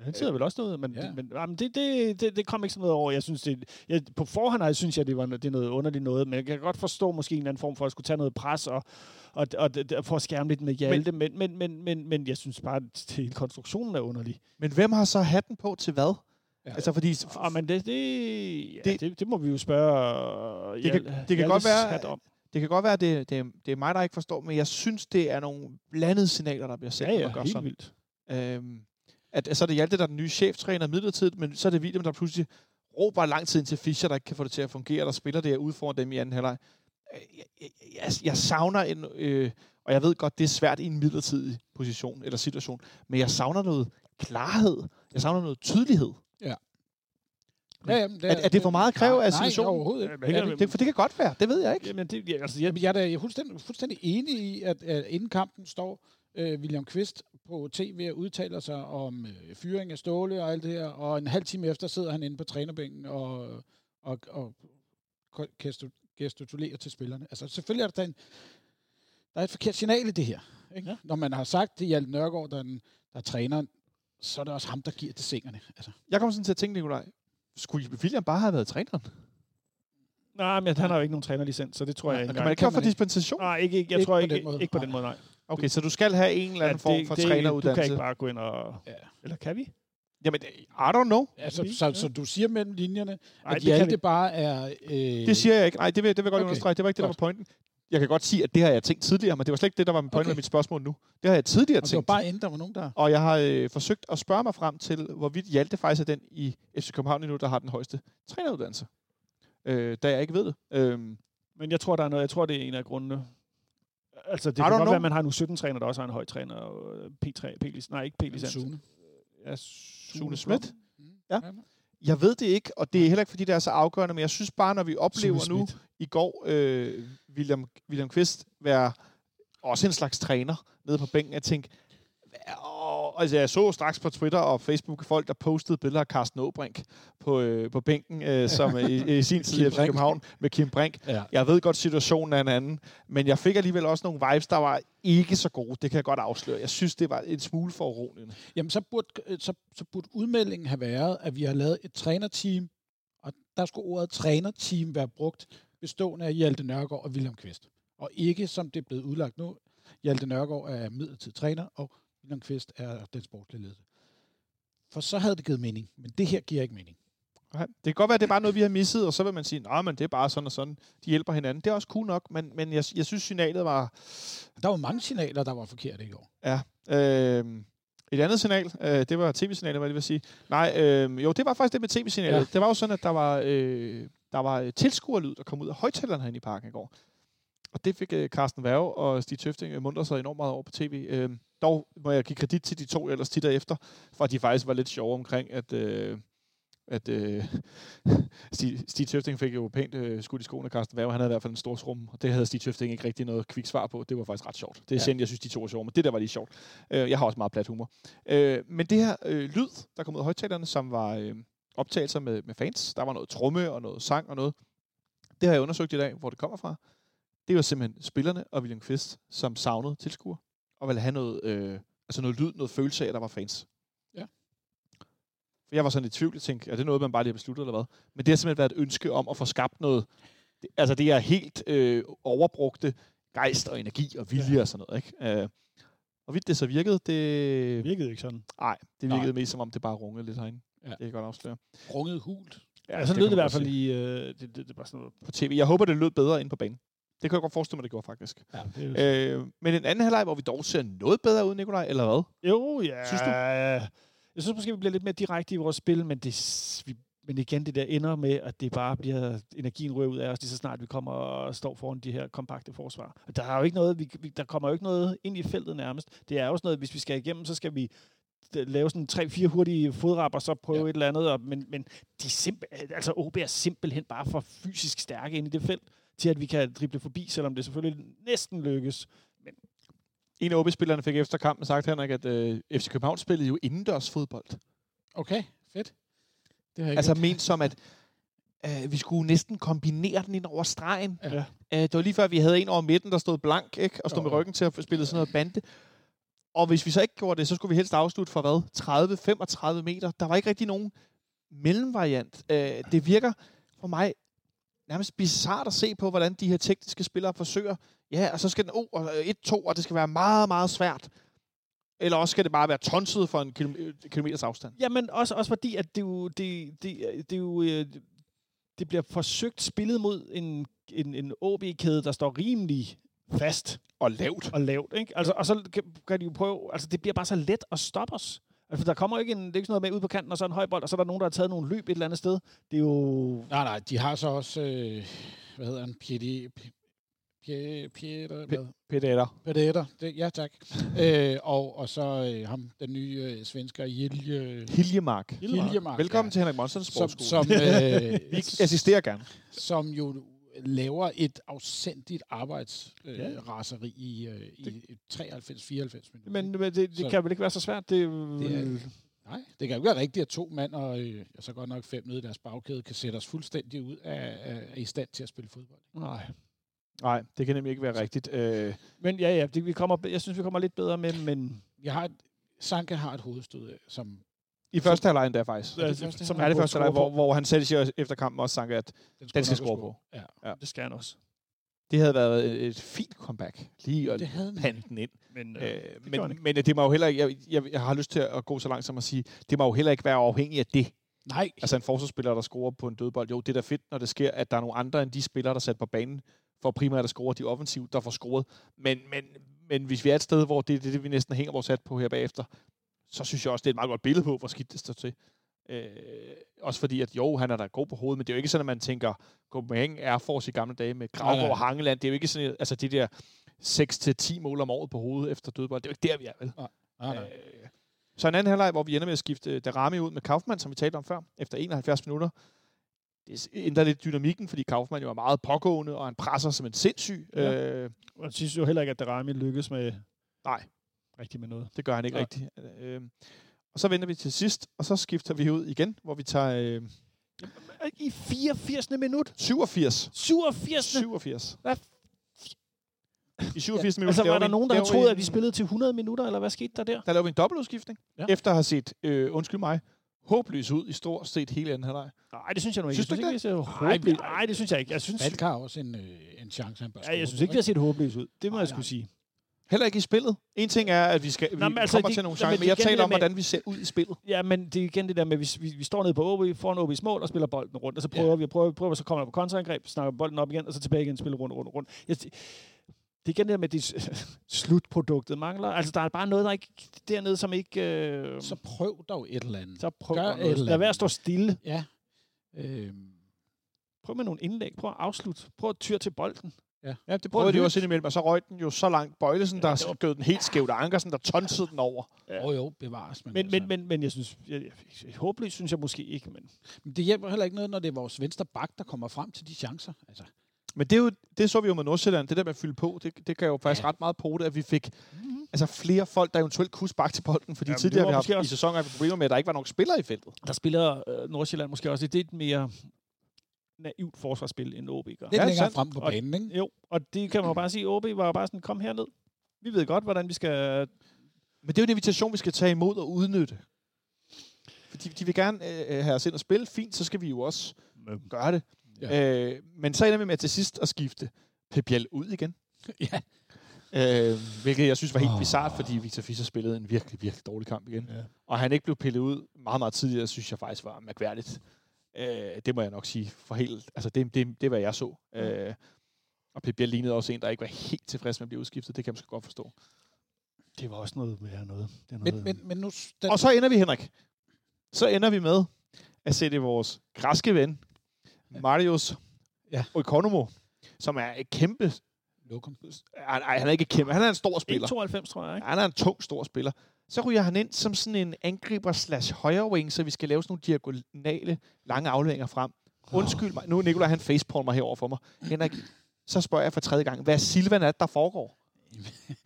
Han sidder vel også noget, men, Ja. ja. men jamen, det, det, det, det kom ikke sådan noget over. Jeg synes, det, jeg, på forhånd jeg synes jeg, det var det er noget underligt noget, men jeg kan godt forstå måske en eller anden form for at skulle tage noget pres og, og, og, og for at skærme lidt med Hjalte, men, men, men, men, men jeg synes bare, at hele konstruktionen er underlig. Men hvem har så hatten på til hvad? Ja. Altså fordi... Og, men det, det, ja, Det- det, det, må vi jo spørge Det kan- det kan godt være- om. Det kan godt være, at det, det, er- det er mig, der ikke forstår, men jeg synes, det er nogle blandede signaler, der bliver sendt, Ja, ja, gør helt sådan. vildt. Øhm, at, at så er det Hjalte, der er den nye cheftræner midlertidigt, men så er det William, der pludselig råber lang tid ind til Fischer, der ikke kan få det til at fungere, der spiller det her ude foran dem i anden halvleg. Øh, Jeg, jeg, jeg, jeg savner en, øh, og jeg ved godt, det er svært i en midlertidig position eller situation, men jeg savner noget klarhed. Jeg savner noget tydelighed. Ja, jamen, Er- er det for meget at kræve af Nej, situationen? overhovedet ikke. Ja, men helt- Ja, Det, for det kan godt være, det ved jeg ikke. Jamen, det, ja, altså, jeg, Jamen, jeg er da fuldstændig, fuldstændig enig i, at, at inden kampen står øh, William Kvist på tv og udtaler sig om øh, fyring af Ståle og alt det her, og en halv time efter sidder han inde på trænerbænken og, og, og gestu- gestikulerer til spillerne. Altså selvfølgelig er der en, der er et forkert signal i det her. Ikke? Ja. Når man har sagt til Hjalte Nørgaard, der er, den, der er træneren, så er det også ham, der giver det singerne. Altså, Jeg kommer sådan til at tænke, Nikolaj, skulle William bare have været træneren? nej, men han har jo ikke nogen trænerlicens, så det tror jeg ikke Kan man ikke kan få dispensation? Nej, ikke, ikke, jeg Ikke tror på ikke, den måde. ikke på den måde, nej. Okay, så du skal have en eller anden Ja, form for det, træneruddannelse? Du kan ikke bare gå ind og... Ja. Eller kan vi? Jamen, I don't know. altså, vi? så, så du siger mellem linjerne, Nej, at det vi. bare er... Øh, Det siger jeg ikke. Nej, det vil, det vil jeg godt Okay, understrege. Det var ikke det, der var pointen. Jeg kan godt sige, at det har jeg tænkt tidligere, men det var slet ikke det, der var min pointe Okay. med mit spørgsmål nu. Det har jeg tidligere og det var tænkt. bare inden der var nogen, der... Og jeg har øh, forsøgt at spørge mig frem til, hvorvidt Hjalte faktisk er den i FC København nu, der har den højeste træneruddannelse. Øh, da jeg ikke ved det. Øhm, Men jeg tror, der er noget. Jeg tror, det er en af grundene. Altså, det I kan godt know. være, at man har nu 17 træner, der også har en høj træner. og P3, P-licens. Nej, ikke P-licens. Sune. Ja, Sune Schmidt. Mm. Ja. Jeg ved det ikke, og det er heller ikke, fordi det er så afgørende, men jeg synes bare, når vi oplever nu i går øh, William, William Kvist være også en slags træner nede på bænken, at tænke, altså jeg så straks på Twitter og Facebook folk, der postede billeder af Carsten Åbrink på, øh, på bænken, øh, som øh, i, i sin tid i. København med Kim Brink. Ja. Jeg ved godt, situationen er en anden, men jeg fik alligevel også nogle vibes, der var ikke så gode. Det kan jeg godt afsløre. Jeg synes, det var en smule for uroligende. Jamen, så burde, øh, så, så burde udmeldingen have været, at vi har lavet et trænerteam, og der skulle ordet trænerteam være brugt, bestående af Hjalte Nørgaard og William Kvist. Og ikke, som det er blevet udlagt nu, Hjalte Nørgaard er midlertidig træner, og William Kvist er den sportslige leder. For så havde det givet mening, men det her giver ikke mening. Okay. Det kan godt være, at det er bare noget, vi har misset, og så vil man sige, nej, men det er bare sådan og sådan. De hjælper hinanden. Det er også cool nok, men, men jeg, jeg synes, signalet var... Der var mange signaler, der var forkerte i går. Ja. Øh, et andet signal, øh, det var tv-signalet, hvad jeg lige vil sige. Nej, øh, jo, det var faktisk det med tv-signalet. Ja. Det var jo sådan, at der var, øh, der var tilskuerlyd, der kom ud af højtalerne herinde i parken i går. Og det fik øh, Carsten Værge og Stig Tøfting øh, mundret sig enormt meget over på tv. Øh, dog må jeg give kredit til de to ellers tit efter, for at de faktisk var lidt sjove omkring, at... Øh, at øh, Stig, Stig Tøfting fik jo pænt øh, skudt i skoene af Carsten Værge. Han havde i hvert fald en stor rum, og det havde Stig Tøfting ikke rigtig noget kvik svar på. Det var faktisk ret sjovt. Det er ja. sjældent, jeg synes, de to er sjove, men det der var lige sjovt. Øh, jeg har også meget plat humor. Øh, men det her øh, lyd, der kom ud af højtalerne, som var øh, optagelser med, med fans. Der var noget tromme og noget sang og noget. Det har jeg undersøgt i dag, hvor det kommer fra. Det var simpelthen spillerne og William Kvist, som savnede tilskuer og ville have noget, øh, altså noget lyd, noget følelse af, at der var fans. For jeg var sådan i tvivl, jeg tænkte, er det noget, man bare lige har besluttet, eller hvad? Men det har simpelthen været et ønske om at få skabt noget, det, altså det er helt øh, overbrugte gejst og energi og vilje ja. og sådan noget, ikke? Øh, og vidt det så virkede, det... Virkede ikke sådan. Nej, det virkede Nej. mest som om, det bare rungede lidt herinde. Ja. Det kan jeg godt afsløre. Runget hult. Ja, sådan lød det i hvert fald i... Øh, det, det, det var sådan noget. På tv. Jeg håber, det lød bedre ind på banen. Det kan jeg godt forestille mig, det gjorde faktisk. Ja, det er Øh, men en anden halvleg, hvor vi dog ser noget bedre ud, Nikolaj, eller hvad? Jo, ja. Synes du? Jeg synes måske, vi bliver lidt mere direkte i vores spil, men, det, vi, men igen, det der ender med, at det bare bliver energien rører ud af os, lige så snart vi kommer og står foran de her kompakte forsvar. Der er jo ikke noget, vi, der kommer jo ikke noget ind i feltet nærmest. Det er jo sådan noget, hvis vi skal igennem, så skal vi d- lave sådan tre-fire hurtige fodrapper, så prøve Ja. et eller andet. Og, men, men de simp- altså OB er simpelthen bare for fysisk stærke ind i det felt, til at vi kan drible forbi, selvom det selvfølgelig næsten lykkes. En af OB-spillerne fik efter kampen sagt, Henrik, at øh, FC København spillede jo indendørs fodbold. Okay, fedt. Det har jeg Altså ment som, at øh, vi skulle næsten kombinere den ind over stregen. Ja. Øh, det var lige før, vi havde en over midten, der stod blank, ikke? og stod Jo. med ryggen til at få spillet sådan noget bande. Og hvis vi så ikke gjorde det, så skulle vi helst afslutte for hvad? 30-35 meter. Der var ikke rigtig nogen mellemvariant. Øh, det virker for mig nærmest bizart at se på, hvordan de her tekniske spillere forsøger. Ja, og så skal den oh, og 1-2, og det skal være meget, meget svært. Eller også skal det bare være tonset for en kilom- kilometers afstand. Jamen også, også fordi, at det jo, det, det, det er jo, øh, det bliver forsøgt spillet mod en, en, en OB-kæde, der står rimelig fast Og lavt. og lavt. Ikke? Altså, og så kan, kan de jo prøve, altså det bliver bare så let at stoppe os. Altså, der kommer ikke en, det er ikke sådan noget med ud på kanten, og så en høj bold, og så er der nogen, der har taget nogle løb et eller andet sted. Det er jo... Nej, nej, de har så også, øh, hvad hedder han, Piedi, Pie- Pieter? Peter. Peter, ja tak. øh, og, og så øh, ham, den nye øh, svensker, Hilje, Hiljemark. Hiljemark. Velkommen ja, til Henrik Monsens som, sportsskole. som, øh, Vi assisterer gerne. som jo laver et afsendigt Ja. arbejdsraseri øh, raseri i, øh, i 93-94 minutter. Men, men det, det Så- kan vel ikke være så svært? Det, Det er- Nej, det kan jo ikke være rigtigt, at to mand og øh, ja, så godt nok fem nede i deres bagkæde kan sætte os fuldstændig ud af, af, af i stand til at spille fodbold. Nej. Nej, det kan nemlig ikke være rigtigt. Øh, Men ja, ja, det, vi kommer, jeg synes, vi kommer lidt bedre med, men... Jeg har et, Sanke har et hovedstød, som I første halvleg der faktisk. Er det første som Ja, halvleg? det første halvleg, hvor, hvor han selv siger efter kampen også sang, at den skal nok score på. Ja. Ja. Det skal han også. Det havde været et, et fint comeback. Lige at Det havde den. pande den ind. Men, Øh, gjorde han men, men det må jo heller ikke, jeg, jeg, jeg har lyst til at gå så langt som at sige, det må jo heller ikke være afhængig af det. Nej, Altså en forsvarsspiller, der scorer på en dødbold. Jo, det er da fedt, når det sker, at der er nogle andre end de spillere, der er sat på banen for primært at score de offensivt, der får scoret. Men, men, men hvis vi er et sted, hvor det er det, det, vi næsten hænger vores hat på her bagefter, så synes jeg også, det er et meget godt billede på, hvor skidt det står til. Øh, også fordi, at jo, han er da god på hovedet, men det er jo ikke sådan, at man tænker, Copenhagen er Force i gamle dage med Gravgaard Nej, og nej. Hangeland. Det er jo ikke sådan, altså de der 6-10 mål om året på hovedet efter dødbold. Det er jo ikke der, vi er, vel? nej, nej. Øh, så en anden halvleg, hvor vi ender med at skifte øh, Darami ud med Kaufmann, som vi talte om før, efter 71 minutter. Det ændrer lidt dynamikken, fordi Kaufmann jo er meget pågående, og han presser som en sindssyg. Ja. Øh, Og jeg synes jo heller ikke, at Darami lykkes med... Nej. Rigtig med noget. det gør han ikke Nej. rigtigt. Øh, og så venter vi til sidst, og så skifter vi ud igen, hvor vi tager øh, I 84. minut? 87. 87. 87. Hvad I 87 minutter. Altså, var der nogen, der troet, en- at vi spillede til 100 minutter, eller hvad skete der der? Der laver vi en dobbeltudskiftning, Ja. ja. efter at have set, øh, undskyld mig, håbløs ud i stort set hele anden halvleg. Nej, det synes jeg nu ikke. Synes du jeg ikke synes ikke, vi ser Nej, det synes jeg ikke. Jeg synes, Falk har også en, øh, en chance, han bør ja, jeg synes ikke, vi har set håbløs ud. Det må Nej, jeg skulle sige. Heller ikke i spillet. En ting er, at vi, skal, vi Nå, men altså, kommer det- til nogle chancer, men men jeg taler om, med- hvordan vi ser ud i spillet. Ja, men det er igen det der med, at vi, vi, vi står nede på OB, får en OB's mål og spiller bolden rundt, og så prøver Ja. vi, og prøver, prøver, så kommer der på kontraangreb, snakker bolden op igen, og så tilbage igen, spiller rundt, rundt, rundt. Jeg, det er igen det der med, at det slutproduktet mangler. Altså, der er bare noget, der ikke dernede, som ikke... Øh, Så prøv dog et eller andet. så prøv gør at et eller Lad være andet. at stå stille. Ja. Øhm, Prøv med nogle indlæg. Prøv at afslutte. Prøv at tyre til bolden. Ja, det Prøv at prøvede de lytte. også indimellem, og så røg den jo så langt. Bøjlesen, der det var- skød den helt skævt, og Ankersen, der tonsede den over. Ja. Jo, jo, bevares. Men, Men, altså, men, men, men jeg synes, jeg, jeg, jeg, håbløst synes jeg måske ikke, men men det hjælper heller ikke noget, når det er vores venstre bak, der kommer frem til de chancer. Altså, Men det, er jo, det så vi jo med Nordsjælland, det der med at fylde på, det, det gav jo faktisk Ja. ja. ret meget på det, at vi fik altså flere folk, der eventuelt kunne sparke til bolden, fordi Jamen, det tidligere vi har måske haft, også- i sæsonen har vi problemer med, at der ikke var nogen spillere i feltet. der spiller øh, Nordsjælland måske også lidt mere naivt forsvarsspil, end OB gør. lidt Ja, længere sandt. frem på Og- banen, ikke? Jo, og det kan man jo bare sige, OB var bare sådan, kom herned. Vi ved godt, hvordan vi skal... Men det er jo en invitation, vi skal tage imod og udnytte. Fordi de vil gerne øh, have os ind og spille. Fint, så skal vi jo også gøre det. Ja. Øh, men så ender vi med til sidst at skifte Pep Biel ud igen. Ja. Øh, hvilket jeg synes var helt oh. bizart, fordi Victor Fischer spillede en virkelig, virkelig dårlig kamp igen. Ja. Og han ikke blev pillet ud meget, meget tidligere, synes jeg faktisk var mærkværdigt. Øh, det må jeg nok sige. For helt, altså det, det, det var jeg så. Mm. Øh, og Pep Biel lignede også en, der ikke var helt tilfreds med at blive udskiftet. Det kan man måske godt forstå. Det var også noget med noget. Det er noget Men, men, men nu... Den, Og så ender vi, Henrik. Så ender vi med at sætte vores græske ven, Marius Ja. Oikonomo, som er et kæmpe... Lokum. Ej, ej, han er ikke kæmpe. Han er en stor spiller. 1,92 tror jeg, ikke? Han er en tung, stor spiller. Så ryger han ind som sådan en angriber slash højre wing, så vi skal lave sådan nogle diagonale, lange afleveringer frem. Undskyld mig. Nu er Nicolaj, han facepalmer herover for mig. Henrik, så spørger jeg for tredje gang. Hvad Silvan er der foregår?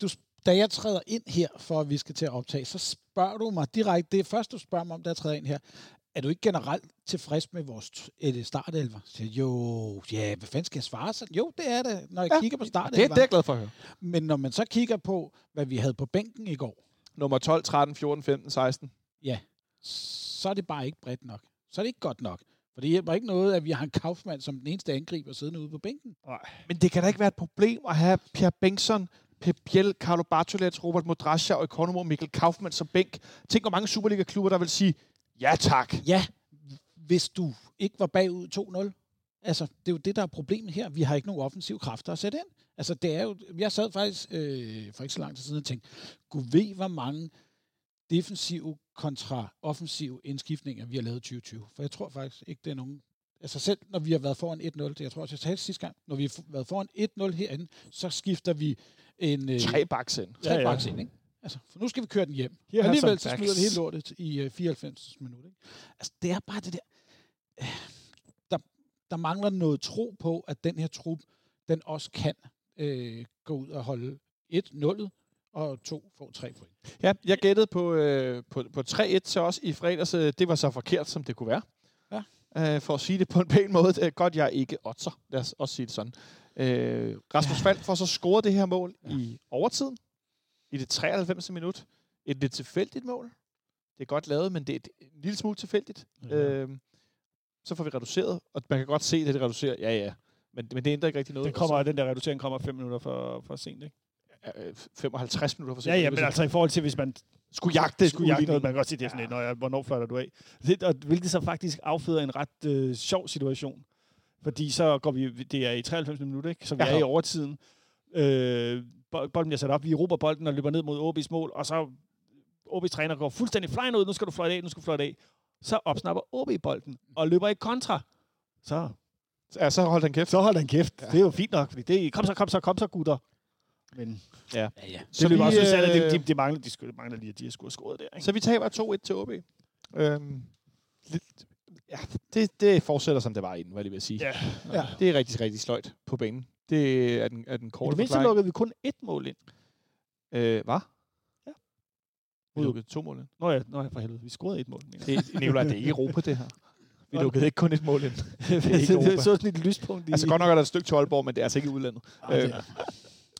Du, da jeg træder ind her, for at vi skal til at optage, så spørger du mig direkte, det er først, du spørger mig om, da jeg træder ind her, er du ikke generelt tilfreds med vores startelver? Så jo, ja, hvad fanden skal jeg svare sådan? Jo, det er det, når jeg ja, kigger på Det, startelver. det er jeg glad for at høre. Men når man så kigger på, hvad vi havde på bænken i går, Nummer 12, 13, 14, 15, 16. så er det bare ikke bredt nok. Så er det ikke godt nok. For det hjælper ikke noget, at vi har en Kaufmann som den eneste angriber siddende ude på bænken. Men det kan da ikke være et problem at have Pierre Bengtsson, Pep Biel, Carlo Bartolets, Robert Modrasja og Economo Mikkel Kaufmann som bænk. Tænk, hvor mange Superliga-klubber, der vil sige, ja tak. Ja, hvis du ikke var bagud 2-0. Altså, det er jo det, der er problemet her. Vi har ikke nogen offensive kræfter at sætte ind. Altså, det er jo... Jeg sad faktisk øh, for ikke så lang tid siden og tænkte, gud ved, hvor mange defensive kontra offensive indskiftninger, vi har lavet i 2020. For jeg tror faktisk ikke, det er nogen... Altså selv når vi har været foran 1-0, det jeg tror også, jeg talte sidste gang, når vi har været foran 1-0 herinde, så skifter vi en... Øh, Tre baks ind. tre ja, ja. baks ind, ikke? Altså, for nu skal vi køre den hjem. Og have alligevel så smider facts. hele lortet i øh, 94 minut. Ikke? Altså, det er bare det der... øh, Der, der mangler noget tro på, at den her trup, den også kan øh, gå ud og holde 1-0 og 2 får 3 point. Ja, jeg gættede på, øh, på, på 3-1 til os i fredags. Øh, Det var så forkert, som det kunne være. Ja. Øh, for at sige det på en pæn måde. Det er godt, jeg er ikke otter. Lad os også sige det sådan. Øh, Rasmus Falk får så scoret det her mål ja. i overtiden. I det 93. minut. Et lidt tilfældigt mål. Det er godt lavet, men det er et, en lille smule tilfældigt. Ja. Øh, så får vi reduceret, og man kan godt se, at det reducerer. Ja, ja. Men, men det ændrer ikke rigtig noget. Den, kommer, den der reducering kommer 5 minutter for, for sent, ikke? Øh, 55 minutter for sent. Ja, ja, men altså i forhold til, hvis man skulle jagte, skulle jagte noget, man kan godt sige, det er sådan lidt, "Nå ja, hvornår fløjter du af? Det, og, hvilket så faktisk afføder en ret øh, sjov situation. Fordi så går vi, det er i 93 minutter, ikke? så vi Ja. er i overtiden. Øh, bolden bliver sat op, vi råber bolden og løber ned mod OB's mål, og så OB's træner går fuldstændig flyende ud, nu skal du fløjte af, nu skal du fløjte af. Så opsnapper OB bolden og løber i kontra. Så, Ja, så hold den kæft. så hold den kæft. Ja. Det er jo fint nok, fordi det, kom så, kom så, kom så, gutter. Men Ja, ja. det Så løber vi, også øh, øh, de, de, de, mangler, de, skulle- mangler lige, at de har skulle have scoret der. Ikke? Så vi taber 2-1 til OB. Øhm, lidt, ja, det, det fortsætter, som det var inden, hvad jeg vil sige. Ja. ja. Det er rigtig, rigtig sløjt på banen. Det er den, er den I korte det mindste lukkede vi kun ét mål ind. Øh, hvad? Ja. Vi lukkede to mål ind. Nå ja, nå ja, for helvede. Vi scorede et mål. Det, Nicolaj, det er ikke Europa, det her. Vi lukkede ikke kun et mål ind. det, er ikke Europa. det, så sådan et lyspunkt i... Altså godt nok er der et stykke til Aalborg, men det er altså ikke i udlandet. Ej, det,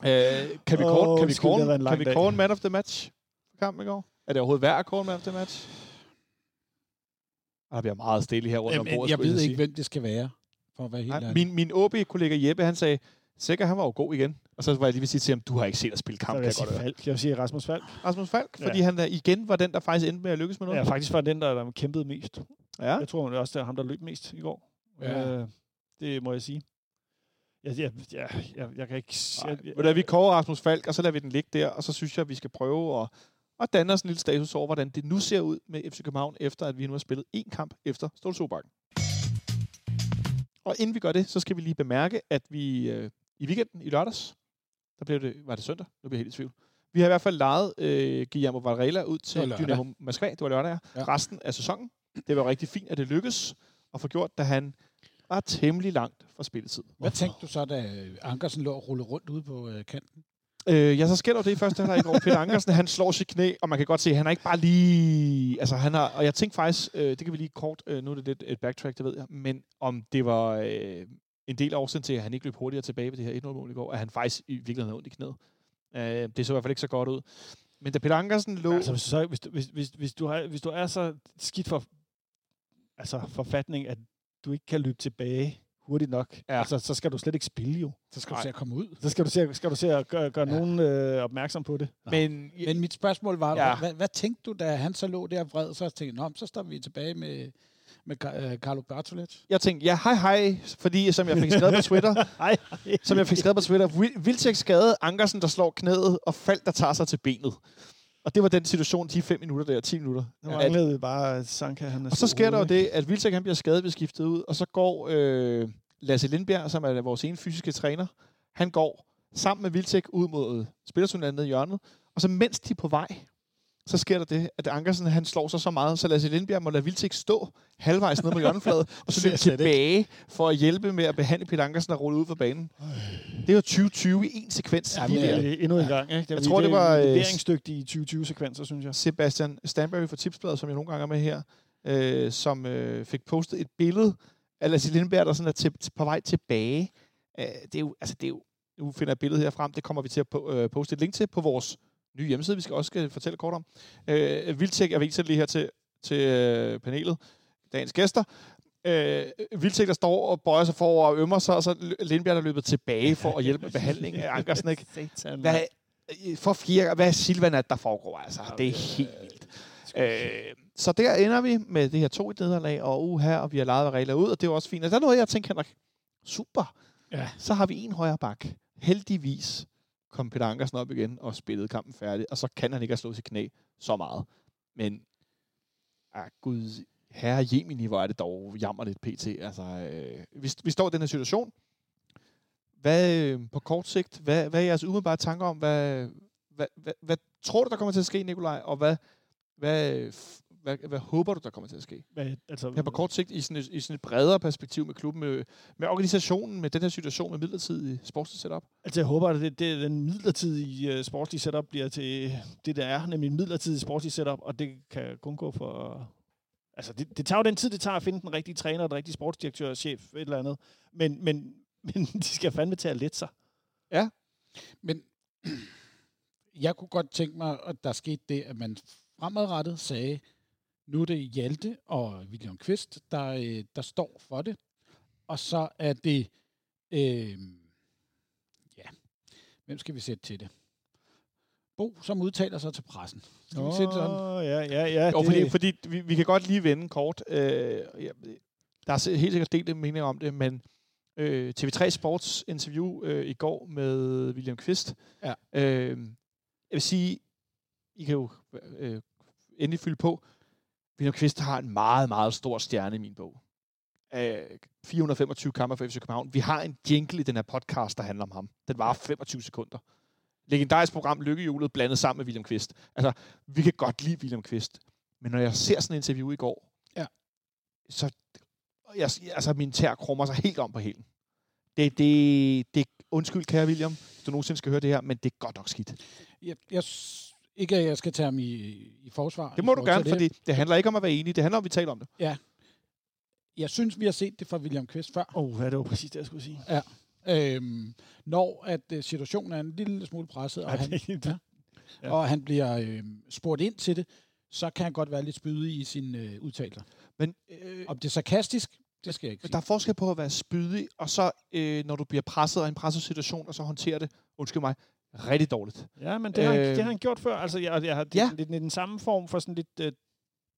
Øh, kan vi kåre, kan vi kåre, kan vi kåre en man of the match for kampen i går? Er det overhovedet værd at kåre en man of the match? Og der bliver meget stille her rundt om Jamen, bordet. jeg ved sige. ikke, hvem det skal være, for at være helt Nej, min, min OB-kollega Jeppe, han sagde, sikkert han var jo god igen. Og så var jeg lige ved at sige til ham, du har ikke set at spille så kamp, vil kan jeg jeg sige. Falk. Jeg vil sige Rasmus Falk. Rasmus Falk, Ja. fordi han der igen var den, der faktisk endte med at lykkes med noget. Ja, faktisk var den, der, der kæmpede mest. ja. Jeg tror det er også, det er ham, der løb mest i går. Ja. Øh, det må jeg sige. Jeg, jeg, jeg, jeg, jeg kan ikke... Nej, Jeg, du hvad, vi kårer Rasmus Falk, og så lader vi den ligge der, og så synes jeg, at vi skal prøve at, at danne os en lille status over, hvordan det nu ser ud med FC København, efter at vi nu har spillet én kamp efter Stålsobakken. Og inden vi gør det, så skal vi lige bemærke, at vi øh, i weekenden i lørdags, der blev det, var det søndag? Nu bliver jeg helt i tvivl. Vi har i hvert fald lejet øh, Guillermo Varela ud til. Dynamo Moskva. Det var lørdag, ja. Ja. Resten af sæsonen. Det var rigtig fint, at det lykkedes at få gjort, da han var temmelig langt fra spilletid. Hvad tænkte du så, da Ankersen lå og rullede rundt ude på øh, kanten? Øh, ja, så sker der det i første halvleg i. Peter Ankersen, han slår sit knæ, og man kan godt se, at han er ikke bare lige... Altså, han har... Og jeg tænkte faktisk, øh, det kan vi lige kort... Øh, nu er det lidt et backtrack, det ved jeg. Men om det var øh, en del af årsagen til, at han ikke løb hurtigere tilbage ved det her 1-0-mål i går, at han faktisk i virkeligheden havde ondt i knæet. Øh, det så i hvert fald ikke så godt ud. Men da Peter Ankersen lå... Altså, hvis, du så, hvis, hvis, hvis, hvis, du har, hvis du er så skidt for altså, forfatning, at du ikke kan løbe tilbage hurtigt nok, Ja. altså, så skal du slet ikke spille jo. Så skal Nej. du se at komme ud. Så skal du se, skal du se at gøre, gøre Ja. nogen øh, opmærksom på det. men, Men mit spørgsmål var, Ja. hvad, hvad tænkte du, da han så lå der vred? Så tænkte jeg, Nå, så står vi tilbage med, med Ka- øh, Carlo Bertolet. jeg tænkte, ja, hej hej, fordi som jeg fik skrevet på Twitter, Hej. som jeg fik skrevet på Twitter, Vil- Vildtjek skade Ankersen, der slår knæet, og Falk, der tager sig til benet. Og det var den situation, de fem minutter der, 10 minutter. Nu manglede vi bare Sanka, han er Og så sker der jo det, at Vildtæk han bliver skadet, bliver skiftet ud, og så går øh, Lasse Lindbjerg, som er vores ene fysiske træner, han går sammen med Vildtæk ud mod spillertunnelen nede i hjørnet, og så mens de er på vej, så sker der det, at Ankersen han slår sig så meget, så Lasse Lindbjerg må lade Vildtæk stå halvvejs ned på hjørnefladet, og så løbe jeg slet ikke. tilbage for at hjælpe med at behandle Peter Ankersen og rulle ud for banen. Det er jo 2020 i en sekvens. Ja, Ja, men, der. Det endnu en gang. Ikke? Det, Jeg tror, det var, øh, leveringsdygtige 2020-sekvenser, synes jeg. Sebastian Stanbury fra Tipsbladet, som jeg nogle gange er med her, øh, som øh, fik postet et billede af Lasse Lindberg, der sådan er til, på vej tilbage. Øh, det er jo, altså det er jo, nu finder jeg billedet her frem, det kommer vi til at po- øh, poste et link til på vores nye hjemmeside, vi skal også skal fortælle kort om. Øh, Vildtæk, jeg viser det lige her til, til øh, panelet, dagens gæster. Øh, Vildtæk, der står og bøjer sig forover og ømmer sig, og så Lindberg, der er løbet tilbage for at hjælpe med behandling af Ankersen. Ikke? Satan, Hvad, for fjerde, hvad er Silvanat, der foregår? Altså, det er helt vildt. Øh, så der ender vi med det her to i nederlag, og uh her, og vi har lejet regler ud, og det er også fint. Og der er noget, jeg tænker, Henrik, super. Ja. Så har vi en højre bak. Heldigvis kom Peter Ankersen op igen og spillede kampen færdig, og så kan han ikke have slået sit knæ så meget. Men, ah, gud, herre Jemini, hvor er det dog jammer lidt pt. Altså, øh, vi, vi står i den her situation. Hvad, øh, på kort sigt, hvad, hvad er jeres umiddelbare tanker om, hvad, hvad, hvad, hvad tror du, der kommer til at ske, Nikolaj, og hvad, hvad, øh, hvad, hvad håber du, der kommer til at ske? Hvad, altså, Her på kort sigt, i sådan et, i sådan et bredere perspektiv med klubben, med, med organisationen, med den her situation med midlertidig sportslig setup. Altså, jeg håber, at det, det, den midlertidige uh, sportslige setup bliver til det, der er, nemlig en midlertidig sportslig setup, og det kan kun gå for... Altså, det, det tager jo den tid, det tager at finde den rigtige træner, den rigtige sportsdirektør, chef, et eller andet. Men, men, men de skal fandme til at lette sig. Men jeg kunne godt tænke mig, at der skete det, at man fremadrettet sagde, nu er det Hjalte og William Kvist, der, øh, der står for det. Og så er det, øh, ja, hvem skal vi sætte til det? Bo, som udtaler sig til pressen. Skal vi sige det sådan? Ja, ja, ja. Jo, det, fordi, fordi vi, vi kan godt lige vende kort. Øh, ja, der er helt sikkert delt en mening om det, men øh, TV3 Sports interview øh, i går med William Kvist. Ja. Øh, jeg vil sige, I kan jo øh, endelig fylde på. William Kvist har en meget, meget stor stjerne i min bog. Øh, 425 kampe for FC København. Vi har en jingle i den her podcast, der handler om ham. Den var 25 sekunder. Legendarisk program Lykkehjulet blandet sammen med William Kvist. Altså, vi kan godt lide William Kvist. Men når jeg ser sådan en interview i går, Ja. så jeg, altså, min tær krummer sig helt om på hælen. Det, det, det, undskyld, kære William, hvis du nogensinde skal høre det her, men det er godt nok skidt. Jeg, jeg, ikke at jeg skal tage ham i, i forsvar. Det må du gerne, til fordi det handler ikke om at være enig, det handler om, at vi taler om det. Jeg synes, vi har set det fra William Kvist før. Åh, oh, ja, det var præcis det, jeg skulle sige. Øhm, når at øh, situationen er en lille smule presset, og Ej, han, det- ja, Ja. og han bliver øh, spurgt ind til det, så kan han godt være lidt spydig i sine øh, udtalelser. Men, øh, Om det er sarkastisk, det skal jeg ikke men sige. der er forskel på at være spydig, og så øh, når du bliver presset af en presset situation, og så håndterer det, undskyld mig, rigtig dårligt. Ja, men det, har, han, Øh, det har han gjort før. Altså, jeg, jeg har det, ja. lidt, lidt den samme form for sådan lidt øh,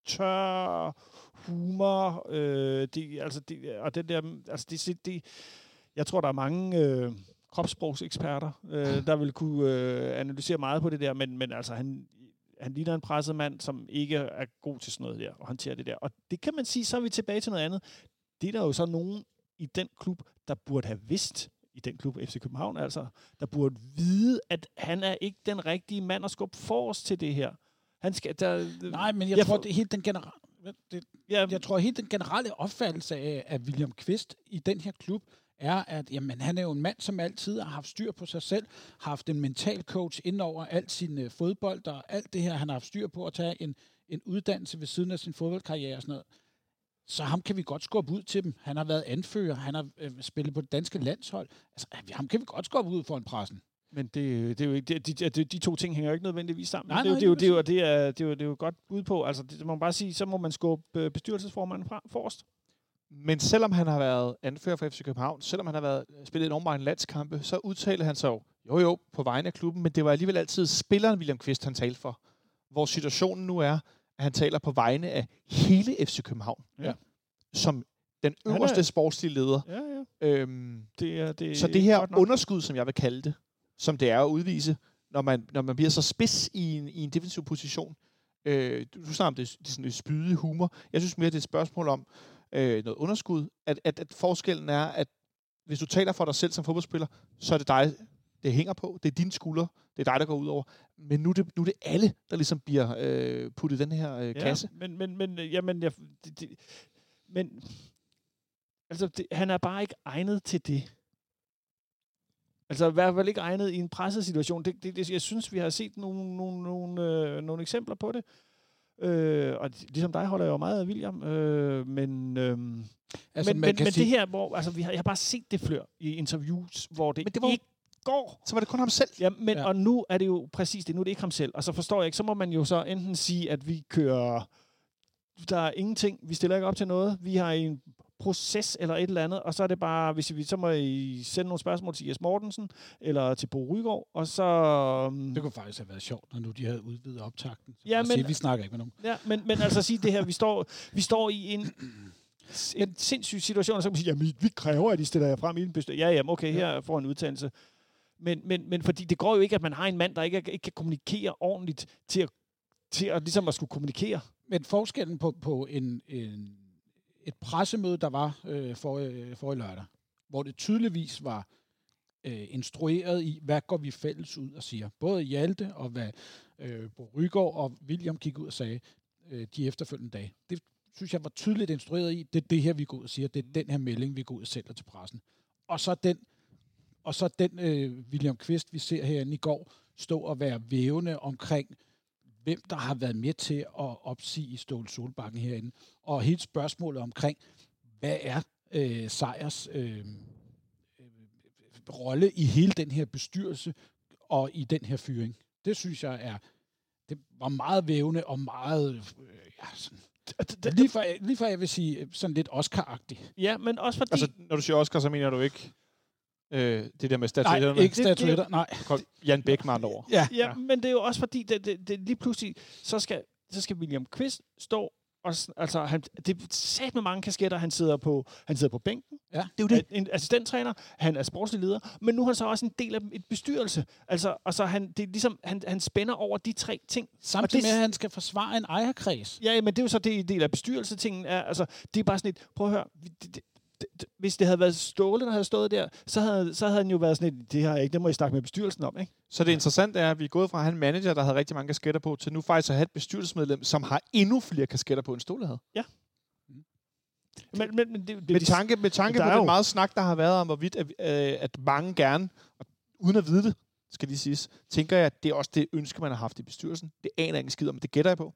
tør humor. Øh, det, altså, det, og det der, altså, det, det, jeg tror, der er mange øh, kropssprogseksperter, øh, der vil kunne øh, analysere meget på det der, men, men altså, han, han ligner en presset mand, som ikke er god til sådan noget der, og håndtere det der. Og det kan man sige, så er vi tilbage til noget andet. Det er der jo så nogen i den klub, der burde have vidst, i den klub FC København altså, der burde vide, at han er ikke den rigtige mand at skubbe forrest til det her. Han skal, der, Nej, men jeg, Jeg tror, får- det er helt den generelle... Det, ja, jeg tror, helt den generelle opfattelse af, af William Kvist i den her klub, er, at jamen, han er jo en mand, som altid har haft styr på sig selv, har haft en mental coach ind over alt sin øh, fodbold og alt det her, han har haft styr på at tage en, en uddannelse ved siden af sin fodboldkarriere og sådan noget. Så ham kan vi godt skubbe ud til dem. Han har været anfører, han har øh, spillet på det danske landshold. Altså, ham kan vi godt skubbe ud foran pressen. Men det, det er jo ikke, de, de, de, de to ting hænger jo ikke nødvendigvis sammen. Nej, det, er jo- det, er jo- det, er det, er, det, er jo, det er jo godt bud på. Altså, det, må man bare sige, så må man skubbe øh, bestyrelsesformanden fra, forrest. Men selvom han har været anfører for FC København, selvom han har været spillet enormt mange landskampe, så udtalte han sig jo, jo jo, på vegne af klubben, men det var alligevel altid spilleren William Kvist, han talte for. Hvor situationen nu er, at han taler på vegne af hele FC København. Ja. Som den er- øverste sportslige leder. Ja, ja. Øhm, Det er, det så er det her underskud, som jeg vil kalde det, som det er at udvise, når man, når man bliver så spids i en, i en defensiv position, øh, du, du snakker om det, det er sådan et spydig humor. Jeg synes mere, det er et spørgsmål om øh, noget underskud. At, at, at forskellen er, at hvis du taler for dig selv som fodboldspiller, så er det dig, det hænger på. Det er dine skuldre. Det er dig, der går ud over. Men nu er det, nu er det alle, der ligesom bliver øh, puttet i den her øh, kasse. Ja, men, men, men, øh, jamen, jeg, det, det, men altså, det, han er bare ikke egnet til det. Altså i hvert fald ikke egnet i en presset situation. Det, det, det, jeg synes, vi har set nogle, nogle, nogle, øh, nogle eksempler på det. Øh, og ligesom dig holder jeg jo meget af William. Øh, men øh, Altså, men, men, men sige, det her, hvor altså, vi har, jeg har bare set det før i interviews, hvor det, Men det var ikke går. Så var det kun ham selv. Ja, men Ja. og nu er det jo præcis det. Nu er det ikke ham selv. Og så forstår jeg ikke, så må man jo så enten sige, at vi kører... Der er ingenting. Vi stiller ikke op til noget. Vi har en proces eller et eller andet, og så er det bare, hvis vi, så må I sende nogle spørgsmål til Jes Mortensen, eller til Bo Rygaard, og så... Um, det kunne faktisk have været sjovt, når nu de havde udvidet optakten. Så Ja, men- sige, vi snakker ikke med nogen. ja, men, men altså sige det her, vi står, vi står i en, en sindssyg situation, og så kan man sige, jamen, vi kræver, at I stiller jer frem i en bestyrelse. Ja, jamen, okay, her får en udtalelse. Men, men, men fordi det går jo ikke, at man har en mand, der ikke, ikke kan kommunikere ordentligt til at, til at, ligesom at skulle kommunikere. Men forskellen på, på en, en, et pressemøde, der var øh, for, øh, for i lørdag, hvor det tydeligvis var øh, instrueret i, hvad går vi fælles ud og siger. Både Hjalte og hvad øh, Bo Rygaard og William gik ud og sagde øh, de efterfølgende dage. Det synes jeg var tydeligt instrueret i, det er det her, vi går ud og siger. Det er den her melding, vi går ud og sælger til pressen. Og så den, og så den øh, William Kvist, vi ser herinde i går, stå og være vævende omkring, hvem der har været med til at opsige Ståle Solbakken herinde. Og hele spørgsmålet omkring, hvad er øh, Sejers øh, øh, rolle i hele den her bestyrelse og i den her fyring. Det synes jeg er, det var meget vævende og meget, øh, ja, sådan, lige, for, lige for jeg vil sige, øh, sådan lidt Oscar-agtigt. Ja, men også fordi... Altså, når du siger Oscar, så mener du ikke øh, det der med statuetterne? Nej, ikke statuetter, nej. Jan Bæk med andre ord. Ja, Ja, men det er jo også fordi, det, det, det lige pludselig, så skal, så skal William Quist stå og, altså, han, det er sat med mange kasketter. Han sidder på, han sidder på bænken. Ja. Det er jo det. En assistenttræner. Han er sportslig leder. Men nu er han så også en del af et bestyrelse. Altså, og så han, det er ligesom, han, han spænder over de tre ting. samtidig det- med, at han skal forsvare en ejerkreds. Ja, men det er jo så det, en del af bestyrelsetingen er. Altså, det er bare sådan et, prøv at høre, det, det, hvis det havde været Ståle, der havde stået der, så havde, så havde han jo været sådan et, det har jeg ikke, det må I snakke med bestyrelsen om, ikke? Så det interessante er, at vi er gået fra at have en manager, der havde rigtig mange kasketter på, til nu faktisk at have et bestyrelsesmedlem, som har endnu flere kasketter på, end Ståle havde. Men, men, men det, det, Med tanke, med tanke på den jo- meget snak, der har været om, hvorvidt at, øh, at mange gerne, og uden at vide det, skal lige siges, tænker jeg, at det er også det ønske, man har haft i bestyrelsen. Det aner jeg ikke skid om, men det gætter jeg på.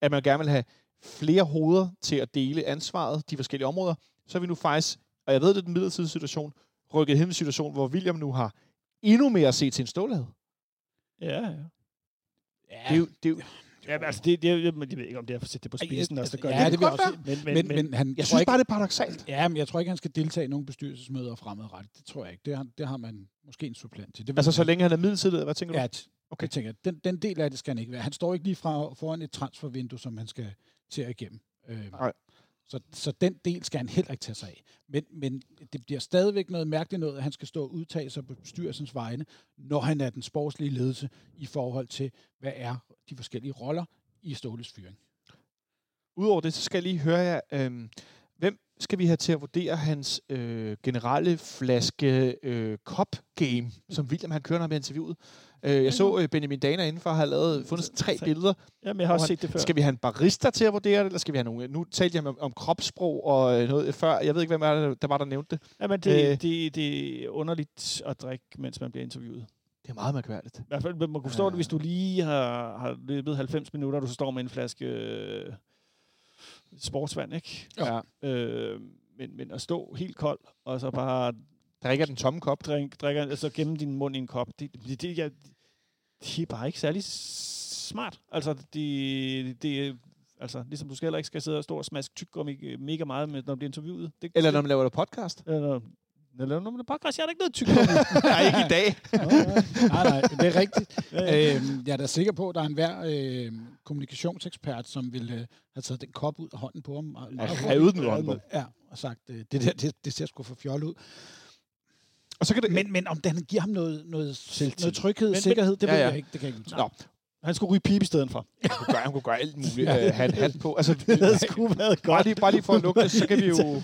At man gerne vil have flere hoveder til at dele ansvaret, de forskellige områder. Så er vi nu faktisk, og jeg ved, det er den midlertidige situation, rykket hen i en situation, hvor William nu har endnu mere at se til en Ståle havde. Ja, ja. Ja, Det er jo, det er jo, Ja, men altså, det, det, jeg, jeg ved ikke, om det er for at sætte det på spidsen, jeg- altså, det gør ja, det. det vil godt jeg også Men, men, men, men han jeg tror synes ikke, bare, det er paradoxalt. Ja, men jeg tror ikke, han skal deltage i nogle bestyrelsesmøder fremadrettet. Det tror jeg ikke. Det har, det har man måske en supplant til. Det Altså, så længe han er midlertidig, hvad tænker du? Ja, Okay. jeg tænker, den, den del af det skal han ikke være. Han står ikke lige fra, foran et transfervindue, som han skal til at igennem. Øh, Nej så, så den del skal han heller ikke tage sig af. Men, men det bliver stadigvæk noget mærkeligt noget, at han skal stå og udtale sig på bestyrelsens vegne, når han er den sportslige ledelse i forhold til, hvad er de forskellige roller i Ståles fyring. Udover det, så skal jeg lige høre jer, øh, skal vi have til at vurdere hans øh, generelle flaske øh, cop game, som William han kører, når han interviewet. Øh, jeg så øh, Benjamin Dana indenfor har lavet, fundet tre billeder. Jamen, jeg har også han- set det før. Skal vi have en barista til at vurdere det, eller skal vi have nogen... Nu talte jeg om, om kropssprog og øh, noget før. Jeg ved ikke, hvem er det, der var, der nævnte det. Jamen, det, øh. det, det er underligt at drikke, mens man bliver interviewet. Det er meget mærkværdigt. I hvert fald, man kunne forstå Ja. det, hvis du lige har, har løbet 90 minutter, og du så står med en flaske øh, sportsvand, ikke? Ja. Øh, men, men at stå helt kold, og så bare Drikker den tomme kop. drink, drikke, altså gemme din mund i en kop, det, det, det, jeg, det er bare ikke særlig smart. Altså, det, det er- altså, ligesom du skal heller ikke skal sidde og stå og smaske tyggegummi mega meget, med, når du bliver interviewet. Det, Eller når man laver det podcast. Eller, eller når man er podcast, jeg har da ikke noget tyggegummi. Nej, ikke i dag. Nej, nej, det er rigtigt. Øhm, jeg er da sikker på, at der er en hver øh, kommunikationsekspert, som vil øh, have taget den kop ud af hånden på ham. Og, revet den ud af hånden på. Ja, og sagt, øh, det der, det, det ser sgu for fjollet ud. Og så kan det... Men, men om den giver ham noget, noget, noget tryghed, men, sikkerhed, det ja, ved ja. jeg ikke. Det kan jeg ikke Nå, Han skulle ryge pipe i stedet for. han kunne gøre, han kunne gøre alt muligt. øh, have en hat på. Altså, Det havde sgu været bare, godt. lige, bare lige for at lukke det, så kan vi jo...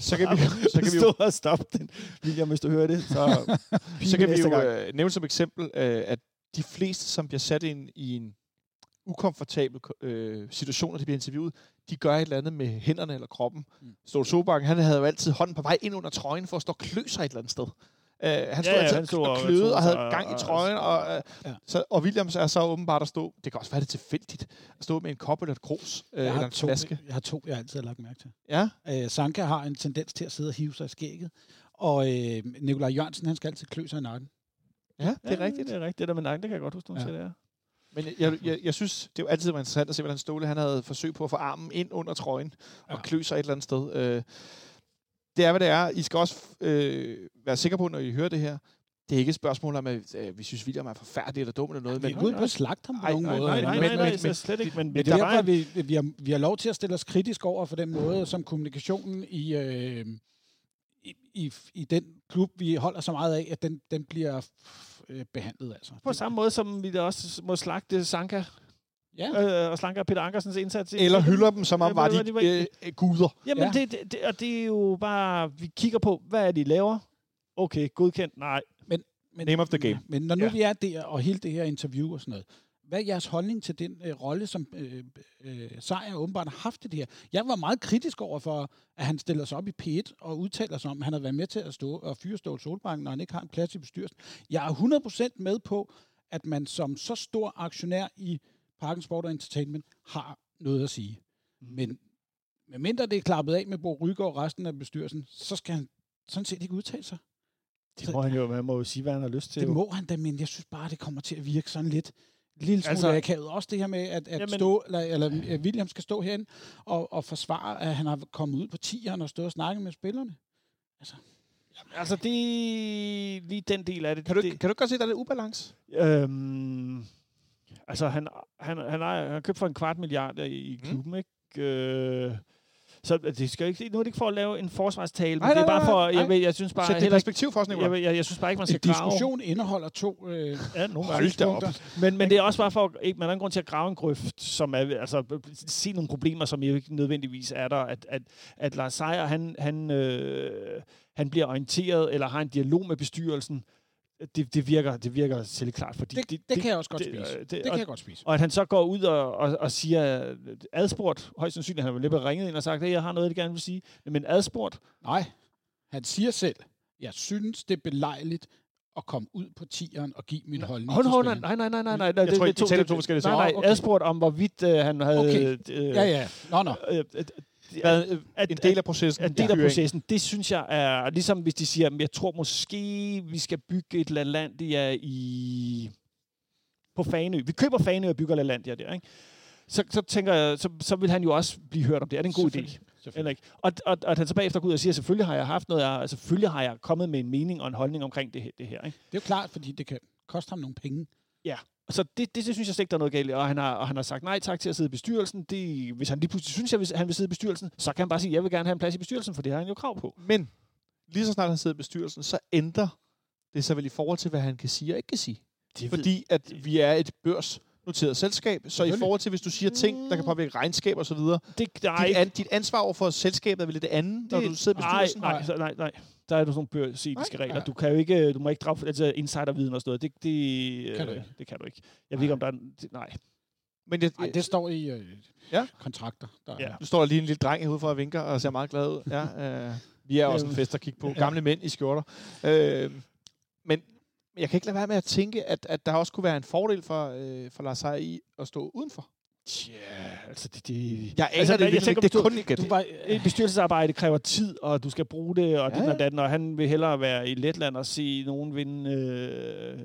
Så kan vi, så kan vi jo og stoppe den. William, hvis du hører det, så... så kan vi jo øh, nævne som eksempel, øh, at de fleste, som bliver sat ind i en ukomfortabel øh, situation, når de bliver interviewet, de gør et eller andet med hænderne eller kroppen. Mm. Ståle Sobakken, han havde jo altid hånden på vej ind under trøjen for at stå og klø sig et eller andet sted. Uh, han stod ja, altid han stod og kløede og havde gang i trøjen. Og, uh, Ja. så, og Williams er så åbenbart at stå, det kan også være det tilfældigt, at stå med en kop eller et krus øh, jeg, eller har en to, flaske. jeg har to, jeg altid har lagt mærke til. Ja, Øh, Sanka har en tendens til at sidde og hive sig i skægget. Og øh, Nikolaj Jørgensen, han skal altid klø sig i nakken. ja, det er rigtigt. Det er rigtigt. Det der med nakken, det kan jeg godt huske, du Ja. ja. siger det er. Men jeg, jeg, jeg synes, det er jo altid var interessant at se, hvordan Ståle han havde forsøg på at få armen ind under trøjen og Ja. klø sig et eller andet sted. Øh, det er, hvad det er. I skal også øh, være sikre på, når I hører det her, det er ikke et spørgsmål om, at øh, vi synes, William er forfærdelig eller dum eller noget. Vi er Men, ude på at slagte ham på Ej, nogen nej, måde. Nej, nej, men- nej, men- nej, men- nej, slet ikke. Men, Men men det er der derfor, vi, vi, har, vi har lov til at stille os kritisk over for den måde, som kommunikationen i, øh, i, i, i den klub, vi holder så meget af, at den, den bliver øh, behandlet. Altså. på samme måde, som vi da også må slagte Sanka Ja. øh, og Slanker Peter Ankersens indsats. eller hylder dem, som om var de var øh, øh, guder. Jamen, Ja. det, det, og det er jo bare, vi kigger på, hvad er de laver? Okay, godkendt. Nej, Men, Name of the game. Men når nu Ja. vi er der, og hele det her interview og sådan noget, hvad er jeres holdning til den øh, rolle, som øh, øh, Sejr åbenbart har haft i det her? Jeg var meget kritisk over for, at han stiller sig op i P1 og udtaler sig om, at han har været med til at stå og fyre Ståle Solbakken, når han ikke har en plads i bestyrelsen. Jeg er 100% med på, at man som så stor aktionær i Parken Sport og Entertainment har noget at sige. Men medmindre det er klappet af med Bo Rygaard og resten af bestyrelsen, så skal han sådan set ikke udtale sig. det må han jo, man må jo sige, hvad han har lyst til. Det jo. må han da, men jeg synes bare, det kommer til at virke sådan lidt lille smule Altså- altså, akavet. Også det her med, at, at Jamen- stå, eller, eller at William skal stå herinde og, og forsvare, at han har kommet ud på tieren og stået og snakket med spillerne. Altså, det lige den del af det. Kan du, det, kan du godt se, at der er lidt ubalance? Øhm, altså, han, han, han, har, han har købt for en kvart milliard i, i Mm. klubben, ikke? Øh, så det skal ikke, nu er det ikke for at lave en forsvarstale, men Nej, det er nej, bare nej, for, nej. jeg, ved- jeg synes bare Sæt det perspektiv for os, jeg, ved- jeg, jeg synes bare ikke, man skal En grave. diskussion indeholder to... Øh, Ja, nogle Hold op. Men, men det er også bare for, ikke, man har ingen grund til at grave en grøft, som er, altså, se nogle problemer, som jo ikke nødvendigvis er der. At, at, at Lars Seier, han, han, øh, han bliver orienteret, eller har en dialog med bestyrelsen, det, det, virker, det virker selvklart. Fordi det, det, det kan jeg også godt det- spise. øh, Det, det- det og- kan jeg godt spise. Og at han så går ud og, og, og siger, adspurgt, højst sandsynligt, han har vel lidt ringet ind og sagt, at jeg har noget, jeg gerne vil sige. Men adspurgt, Nej, han siger selv, jeg synes, det er belejligt at komme ud på tieren og give min holdning Hold, hold, nej, nej, nej, nej, nej. Jeg det- tror, det- I to- taler det- to forskellige Nej, ting. nej, Åh, okay. adspurgt om, hvorvidt øh, han havde... Okay. Øh, Ja, ja. Nå, nå. Øh, Hvad, øh, at- en del af processen. en del af processen, det synes jeg er, ligesom hvis de siger, jeg tror måske, vi skal bygge et LaLandia i, på Fanø. Vi køber Fanø og bygger LaLandia der, ikke? Så, så tænker jeg, så, så vil han jo også blive hørt om det. Er det en god idé? Eller ikke? Og, og, og at han så bagefter går ud og siger, selvfølgelig har jeg haft noget, jeg, selvfølgelig har jeg kommet med en mening og en holdning omkring det, her- det her. Ikke? Det er jo klart, fordi det kan koste ham nogle penge. Så det, det, det synes jeg slet ikke, der er noget galt. Og han har, og han har sagt nej tak til at sidde i bestyrelsen. Det, hvis han lige pludselig synes, at han vil sidde i bestyrelsen, så kan han bare sige, at jeg vil gerne have en plads i bestyrelsen, for det har han jo krav på. Men lige så snart han sidder i bestyrelsen, så ændrer det sig vel i forhold til, hvad han kan sige og ikke kan sige. Det Fordi at vi er et børsnoteret noteret selskab, så i forhold til, hvis du siger ting, der kan påvirke regnskab og så videre, Det, der er dit, an, dit ansvar over for selskabet er vel lidt det andet, når du sidder i nej, bestyrelsen? nej, så- nej, nej. Der er jo sådan nogle børsetiske Nej. regler. Du kan jo ikke, du må ikke drage altså insiderviden og sådan noget. Det, det, Kan du øh, ikke. det kan du ikke. Jeg ved ikke, om der er... en- det- Nej. Men det, Nej, det står i øh, Ja. kontrakter. Der Ja. Nu står der lige en lille dreng herude for at vinker og ser meget glad ud. Ja, øh, vi er også en Øhm, fest at kigge på. Gamle mænd i skjorter. Øh, men jeg kan ikke lade være med at tænke, at, at der også kunne være en fordel for, øh, for Lars Seier i at stå udenfor. Ja, altså det... det Jeg Altså, det, jeg jeg tænker, det du- kun ikke du bare, et bestyrelsesarbejde kræver tid, og du skal bruge det, og Ja, den og datten, og han vil hellere være i Letland og se nogen vinde øh,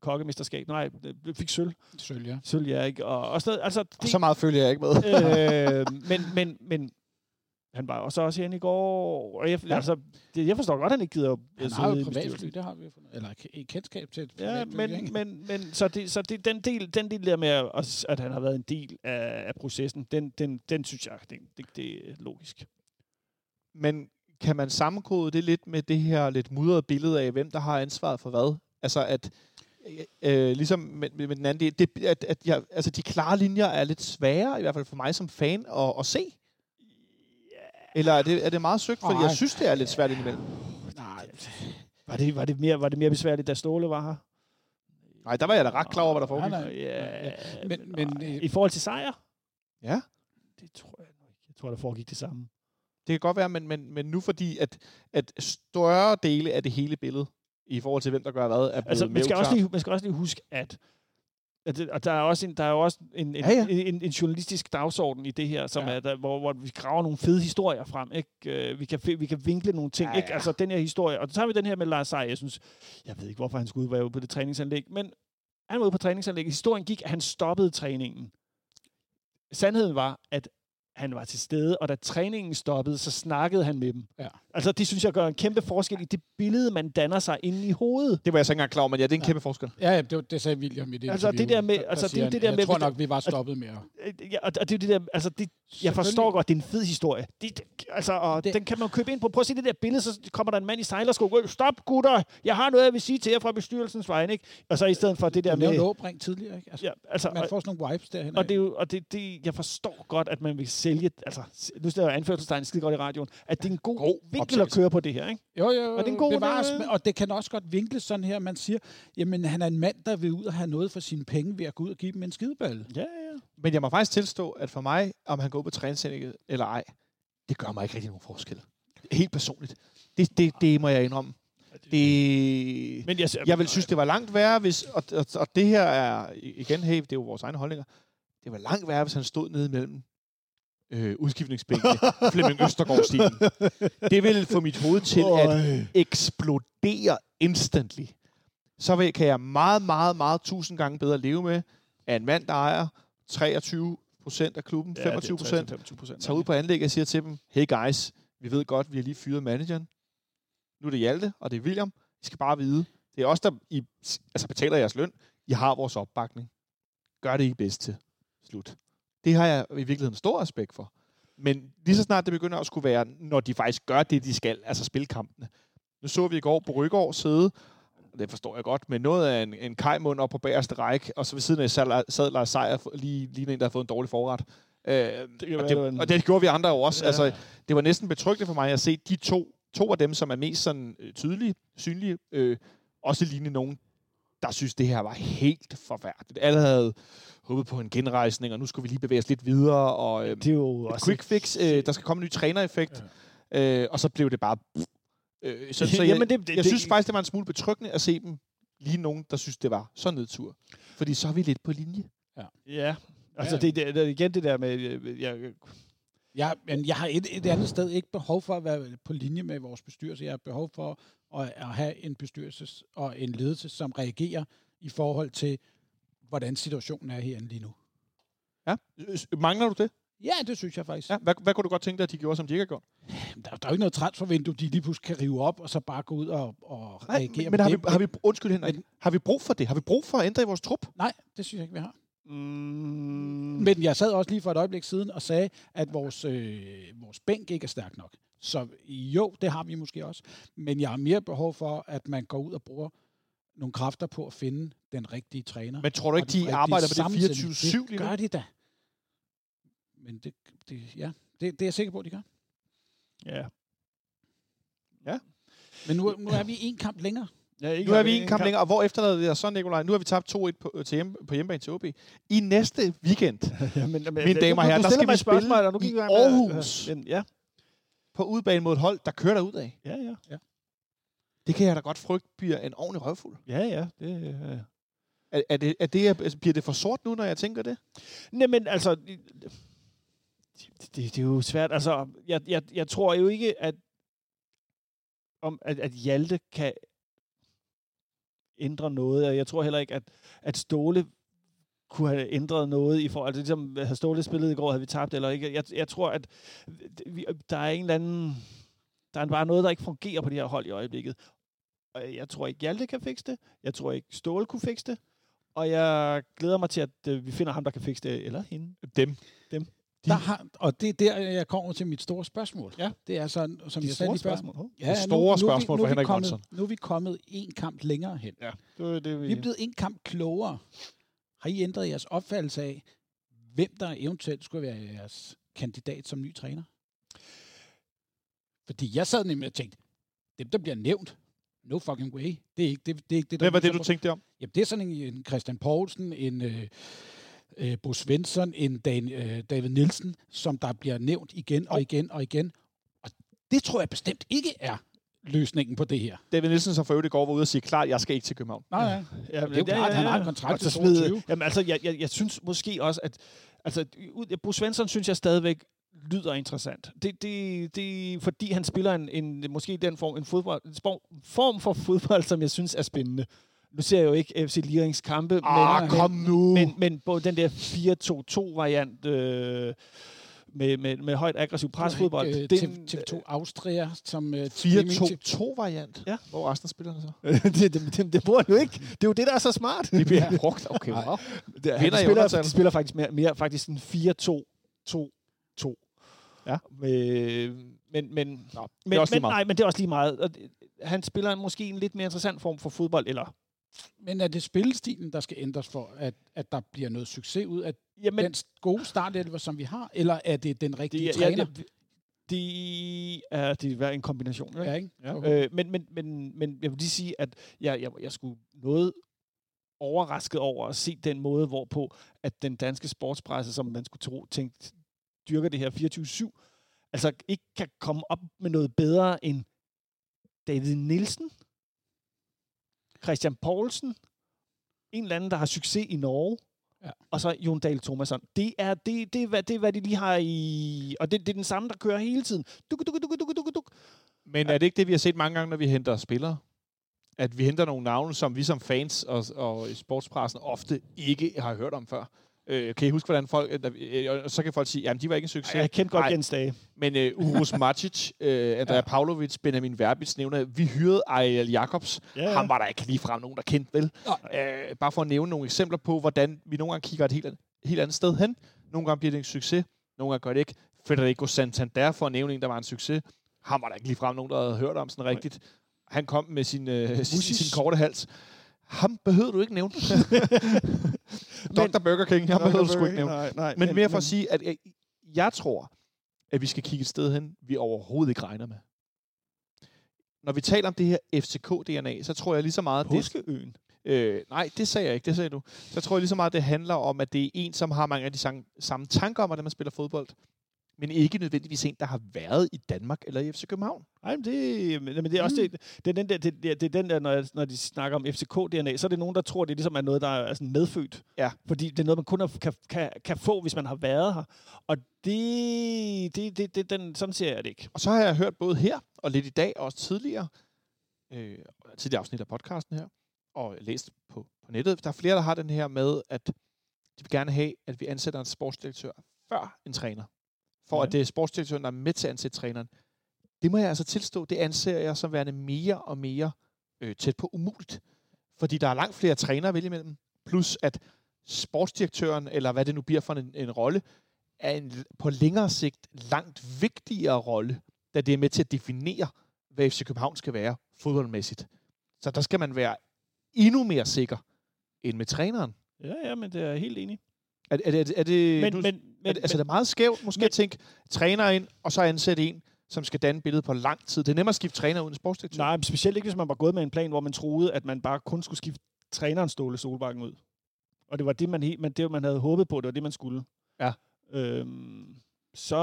kokkemesterskab. Nej, det fik sølv. Sølv, ja. Sølv, ja, ikke? Og, og sådan, altså, Og det, så meget følger jeg ikke med. øh, men, men, men han var også også herinde i går, og jeg, Ja. altså, det, jeg forstår godt, at han ikke gider at Han sidde har jo i et privatfly, det har vi jo fundet. Eller et kendskab til et Ja, men, men, men så, det, så det, den, del, den del der med, at, at han har været en del af, af processen, den, den, den synes jeg, det, det, det er logisk. Men kan man sammenkode det lidt med det her lidt mudrede billede af, hvem der har ansvaret for hvad? Altså at, øh, ligesom med, med den anden del, det, at, at jeg, altså de klare linjer er lidt svære, i hvert fald for mig som fan, at, at se. Eller er det, er det meget søgt? Fordi Nej. jeg synes, det er lidt svært indimellem. Nej, Var det, var, det mere, var det mere besværligt, da Ståle var her? Nej, der var jeg da ret klar over, hvad der foregik. Nej, nej. Ja, Men- men, øh, I forhold til sejr? Ja, Det tror jeg ikke. Jeg tror, der foregik det samme. det kan godt være, men, men, men nu fordi, at, at større dele af det hele billede, i forhold til hvem der gør hvad, er blevet Altså, man skal, også lige, man skal også lige huske, at og der er også en, der er også en, en, Ja, ja. En, en, journalistisk dagsorden i det her, som Ja. er der, hvor, hvor vi graver nogle fede historier frem. Ikke? Øh, Vi, kan, vi kan vinkle nogle ting. Ja, Ja, Ikke? Altså den her historie. Og så har vi den her med Lars Seier. Jeg synes, jeg ved ikke, hvorfor han skulle være ude på det træningsanlæg, men han var ude på træningsanlægget. Historien gik, at han stoppede træningen. Sandheden var, at han var til stede, og da træningen stoppede, så snakkede han med dem. Ja. Altså, det synes jeg gør en kæmpe forskel i det billede, man danner sig inde i hovedet. Det var jeg så ikke engang klar over, men ja, det er en Ja. kæmpe forskel. Ja, ja, det, det sagde William i det Altså, det der med- altså, det det der Jeg med- tror nok, vi var stoppet med at... Ja, og og det er det der, altså det, jeg forstår godt, det er en fed historie. Det, det, altså, og Det- det, den kan man jo købe ind på. Prøv at se det der billede, så kommer der en mand i sejlersko. "Øh, Stop, gutter! Jeg har noget, jeg vil sige til jer fra bestyrelsens vegne, ikke? Og så i stedet for det der med... nævnte Åbring tidligere, ikke? Altså, Ja, altså, man får sådan nogle vibes derhen. og det er jo, og det, det, jeg forstår godt, at man vil sælge, altså, nu står jeg anførselstegn skide godt i radioen, at det er en god, God vinkel at optagelse. køre på det her, ikke? Jo, jo, Og det er en god- bevares, det- men- og det kan også godt vinkles sådan her, man siger, jamen han er en mand, der vil ud og have noget for sine penge ved at gå ud og give dem en skideballe. Ja, ja. Men jeg må faktisk tilstå, at for mig, om han går på træningsanlægget eller ej, det gør mig ikke rigtig nogen forskel. Helt personligt. Det, det, det må jeg indrømme. Det, Men jeg, jeg vil synes, det var langt værre, hvis... Og, og, og det her er... Igen, hey, det er jo vores egne holdninger. Det var langt værre, hvis han stod nede imellem øh, udskiftningsbænkene. Flemming Østergaard-stilen. Det ville få mit hoved til at eksplodere instantly. Så vil, kan jeg meget, meget, meget tusind gange bedre leve med, at en mand, der ejer 23 procent af klubben, 25 procent, 25 procent. tager ud på anlægget og siger til dem, hey guys, vi ved godt, vi har lige fyret manageren. Nu er det Hjalte, og det er William. I skal bare vide, det er os, der I, altså betaler jeres løn. I har vores opbakning. Gør det I bedst til. Slut. Det har jeg i virkeligheden stor respekt for. Men lige så snart det begynder at skulle være, når de faktisk gør det, de skal, altså spille kampene. Nu så vi i går på Rygård sidde, det forstår jeg godt, med noget af en, en kajmund op på bagerste række, og så ved siden af sad, Lars Seier, lige, lige en, der har fået en dårlig forret. Øh, kan og, det, det og det gjorde vi andre jo også. Ja. Altså, det var næsten betryggende for mig at se de to, to af dem, som er mest sådan, øh, tydelige, synlige, øh, også lignende nogen, der synes, det her var helt forfærdeligt. Alle havde håbet på en genrejsning, og nu skulle vi lige bevæge os lidt videre, og øh, det er jo et også quick fix, øh, der skal komme en ny trænereffekt, ja. øh, og så blev det bare... Øh, så, så jeg, Jamen, det- det- jeg det- synes faktisk, det var en smule betryggende at se dem lige nogen, der synes, det var så nedtur. Fordi så er vi lidt på linje. Ja, altså Ja. det, det, det, igen det der med, øh, jeg, Ja, men jeg har et, et andet sted ikke behov for at være på linje med vores bestyrelse. Jeg har behov for at, at have en bestyrelse og en ledelse, som reagerer i forhold til, hvordan situationen er herinde lige nu. Ja. Øh, Mangler du det? Ja, det synes jeg faktisk. Ja. Hvad, hvad kunne du godt tænke dig, at de gjorde, som de ikke har gjort? Der, der er jo ikke noget transfervindue, de lige pludselig kan rive op, og så bare gå ud og, og Nej, reagere men, men har, vi, har vi, undskyld Henrik, Men- har vi brug for det? Har vi brug for at ændre i vores trup? Nej, det synes jeg ikke, vi har. mm, Men jeg sad også lige for et øjeblik siden og sagde, at vores, øh, vores bænk ikke er stærk nok. Så jo, det har vi måske også. Men jeg har mere behov for, at man går ud og bruger nogle kræfter på at finde den rigtige træner. Men tror du ikke, de arbejder på det sammensætning. 24-7 lige Det gør de da. Men det, det ja, det, det er jeg sikker på, at de gør. Ja. Men nu, nu er vi en kamp længere. ja Nu er vi en kamp længere, og hvor efterlader det os så, Nikolaj? Nu har vi tabt 2-1 på, til hjemme, på hjemmebane til OB. I næste weekend ja, men, men, Mine damer og herrer, der skal vi spille og nu i gik med- Aarhus. Men, ja, på udebane mod et hold, der kører derud af. ja, ja. Det kan jeg da godt frygte bliver en ordentlig røvfuld. Ja, ja. Det, øh. Er, er det, er det, altså, bliver det for sort nu, når jeg tænker det? Nej, men altså... Det, det, det er jo svært. Altså, jeg, jeg, jeg tror jo ikke, at, om, at, at Hjalte kan ændre noget. og Jeg tror heller ikke, at, at Ståle kunne have ændret noget i forhold altså ligesom havde Ståle spillet i går, havde vi tabt eller ikke. Jeg, jeg tror, at vi, der er en eller anden... Der er bare noget, der ikke fungerer på det her hold i øjeblikket. Og jeg tror ikke, Hjalte kan fikse det. Jeg tror ikke, Ståle kunne fikse det. Og jeg glæder mig til, at øh, vi finder ham, der kan fikse det, eller hende. Dem. Der har, og det er der, jeg kommer til mit store spørgsmål. Ja. Det er sådan, som De jeg sagde før. spørgsmål. Oh. Ja, Det store spørgsmål nu, for er vi Henrik kommet, Monson. Nu er vi kommet en kamp længere hen. Ja, det var det, vi... Vi er blevet en kamp klogere. Har I ændret jeres opfattelse af, hvem der eventuelt skulle være jeres kandidat som ny træner? Fordi jeg sad nemlig og tænkte, dem der bliver nævnt, no fucking way. Det er ikke det, det, er ikke det der Hvad var det, du på- tænkte om? Jamen, det er sådan en, en Christian Poulsen, en øh, øh, Bo Svensson, en Dan, øh, David Nielsen, som der bliver nævnt igen og igen og igen. Og det tror jeg bestemt ikke er løsningen på det her. David Nielsen, som for øvrigt i går var ude og sige, klart, jeg skal ikke til København. Nej, ja. Ja, det er jo klart, han har en kontrakt til så smide- 22. Jamen altså, jeg, jeg, jeg synes måske også, at... Altså, Bo Svensson synes jeg stadigvæk lyder interessant. Det, det, det, fordi han spiller en, en måske den form, en fodbold, en spor- form for fodbold, som jeg synes er spændende. Nu ser jeg jo ikke FC Lirings kampe, Ah, men, kom nu! men, men på den der 4-2-2-variant øh, med, med, med højt aggressiv presfodbold, Øh, den, TV, TV2 Austria, som... Øh, 4-2-2-variant. Ja. Hvor resten af spillerne så? det, det, det, det bruger han jo ikke. Det er jo det, der er så smart. De bliver brugt. Okay, wow. Det, han spiller, spiller faktisk mere, mere faktisk en 4-2-2-2. Ja. Øh, men, men, Nå, men, også lige men, meget. nej, men det er også lige meget. Og det- Han spiller måske en lidt mere interessant form for fodbold, eller... Men er det spillestilen, der skal ændres for, at, at der bliver noget succes ud af Jamen, den gode startelver, som vi har? Eller er det den rigtige det, træner? ja, det, det er det er en kombination. Ikke? Ja, ikke? Ja. Okay. Øh, men, men, men, men jeg vil lige sige, at jeg, jeg, jeg skulle noget overrasket over at se den måde, hvorpå at den danske sportspresse, som man skulle tro, tænke, dyrker det her 24-7, altså ikke kan komme op med noget bedre end David Nielsen, Christian Poulsen, en eller anden, der har succes i Norge, Ja. og så Jon Dahl Thomasson. Det er, det, det, er, hvad, det er, hvad de lige har i... Og det, det er den samme, der kører hele tiden. Duk, duk, duk, duk, duk, duk. Men er det ikke det, vi har set mange gange, når vi henter spillere? At vi henter nogle navne, som vi som fans og, og sportspressen ofte ikke har hørt om før. Øh, kan I huske, hvordan folk... øh, øh, så kan folk sige, jamen de var ikke en succes. Jeg kendte godt Nej. Jens Dage. Men uh, Urus Macic, uh, Andrea ja. Pavlovic, Benjamin Verbitz nævner, vi hyrede Ariel Jacobs. Ja, Ja. Ham var der ikke lige frem nogen, der kendte vel. Uh, bare for at nævne nogle eksempler på, hvordan vi nogle gange kigger et helt, an- helt andet sted hen. Nogle gange bliver det en succes, nogle gange gør det ikke. Federico Santander, for at nævne en, der var en succes. Ham var der ikke lige frem nogen, der havde hørt om sådan rigtigt. Han kom med sin, uh, sin, sin korte hals. Ham behøvede du ikke nævne. Dr. Burger King, ham behøvede du sgu ikke nævne. Nej, nej, Men mere for at sige, at jeg, jeg tror, at vi skal kigge et sted hen, vi overhovedet ikke regner med. Når vi taler om det her FCK-DNA, så tror jeg lige så meget, at det, Påskeøen. øh, nej, det sagde jeg ikke, det sagde du. Så tror jeg lige så meget, at det handler om, at det er en, som har mange af de samme, samme tanker om, hvordan man spiller fodbold, men ikke nødvendigvis en, der har været i Danmark eller i FC København. Nej, men det, men, men det er også det, det, er den der, det, det er den der, når, jeg, når de snakker om FCK-DNA, så er det nogen, der tror, det ligesom er noget, der er sådan medfødt. Ja. Fordi det er noget, man kun kan, kan, kan få, hvis man har været her. Og det, det, det, det den, sådan ser jeg det ikke. Og så har jeg hørt både her og lidt i dag, og også tidligere, øh, tidligere afsnit af podcasten her, og læst på, på nettet. Der er flere, der har den her med, at de vil gerne have, at vi ansætter en sportsdirektør før en træner. For ja. at det er sportsdirektøren, der er med til at ansætte træneren. Det må jeg altså tilstå, det anser jeg som værende mere og mere øh, tæt på umuligt. Fordi der er langt flere trænere at vælge imellem. Plus at sportsdirektøren, eller hvad det nu bliver for en, en rolle, er en på længere sigt langt vigtigere rolle, da det er med til at definere, hvad FC København skal være fodboldmæssigt. Så der skal man være endnu mere sikker end med træneren. Ja, ja, men det er jeg helt enig. Er, er, det, er det, Men, nu, men, er men, altså, det er meget skævt måske men- at tænke træner ind, og så ansætte en, som skal danne billedet på lang tid. Det er nemmere at skifte træner uden sportsdirektør. Nej, men specielt ikke, hvis man var gået med en plan, hvor man troede, at man bare kun skulle skifte træneren Ståle Solbakken ud. Og det var det, man, man, det, man havde håbet på, det var det, man skulle. Ja. Øhm, så,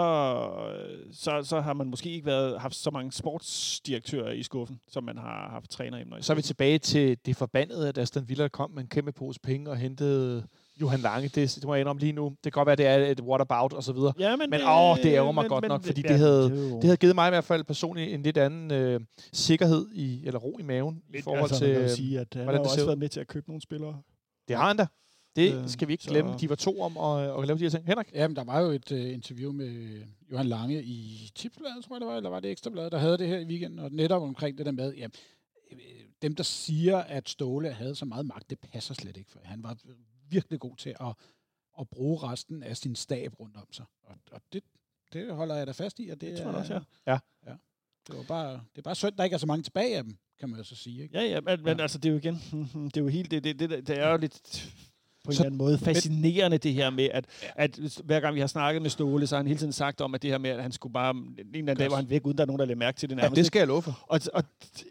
så, så har man måske ikke været, haft så mange sportsdirektører i skuffen, som man har haft træner i. Så er vi tilbage til det forbandede, at Aston Villa kom med en kæmpe pose penge og hentede Johan Lange. Det, det må jeg indrømme lige nu. Det kan godt være, det er et whatabout og så videre. Ja, men, Men, åh, det ærger mig godt nok, fordi det havde- jo- Det havde givet mig i hvert fald personligt en lidt anden øh, sikkerhed i, eller ro i maven i forhold altså, til... øh, sige, at han hvordan har det også været med til at købe nogle spillere. Det har han da. Det Øh, skal vi ikke så- glemme. De var to om at, at lave de her ting. Henrik? Jamen, der var jo et uh, interview med Johan Lange i Tipsbladet, tror jeg det var, eller var det Ekstrabladet, der havde det her i weekenden, og netop omkring det der med, ja, dem, der siger, at Ståle havde så meget magt, det passer slet ikke, for han var virkelig god til at, at bruge resten af sin stab rundt om sig. Og, og det, det holder jeg da fast i, og det, Det tror jeg også, ja. Ja. ja. Det, var bare, det er bare synd, der ikke er så mange tilbage af dem, kan man jo så sige. Ikke? Ja, ja, men, men Ja. altså, det er jo igen, det er jo helt, det, det, det, det er jo lidt på en Så- eller anden måde fascinerende det her med, at, Ja. at hver gang vi har snakket med Ståle, så har han hele tiden sagt om, at det her med, at han skulle bare, en eller anden dag var han væk, uden der er nogen, der lagde mærke til det Ja, nærmest. det skal jeg love for. Og, og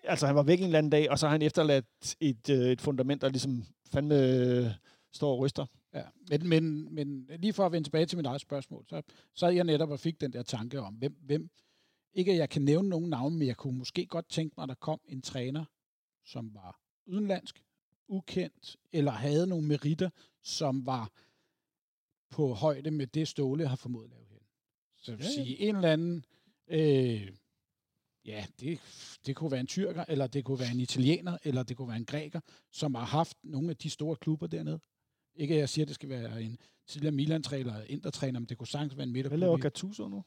altså, han var væk en eller anden dag, og så har han efterladt et, øh, et fundament, der ligesom fandme står og ryster. Ja, men, men, men lige for at vende tilbage til mit eget spørgsmål, så sad jeg netop og fik den der tanke om, hvem, hvem ikke at jeg kan nævne nogen navne, men jeg kunne måske godt tænke mig, at der kom en træner, som var udenlandsk, ukendt, eller havde nogle meritter, som var på højde med det Ståle har formået at lave her. Så jeg vil Ja, sige, en eller anden, øh, ja, det, det kunne være en tyrker, eller det kunne være en italiener, eller det kunne være en græker, som har haft nogle af de store klubber dernede. Ikke at jeg siger, at det skal være en tidligere Milan-træner eller Inter-træner, men det kunne sagtens være en Hvad midterklub. laver i- Gattuso nu?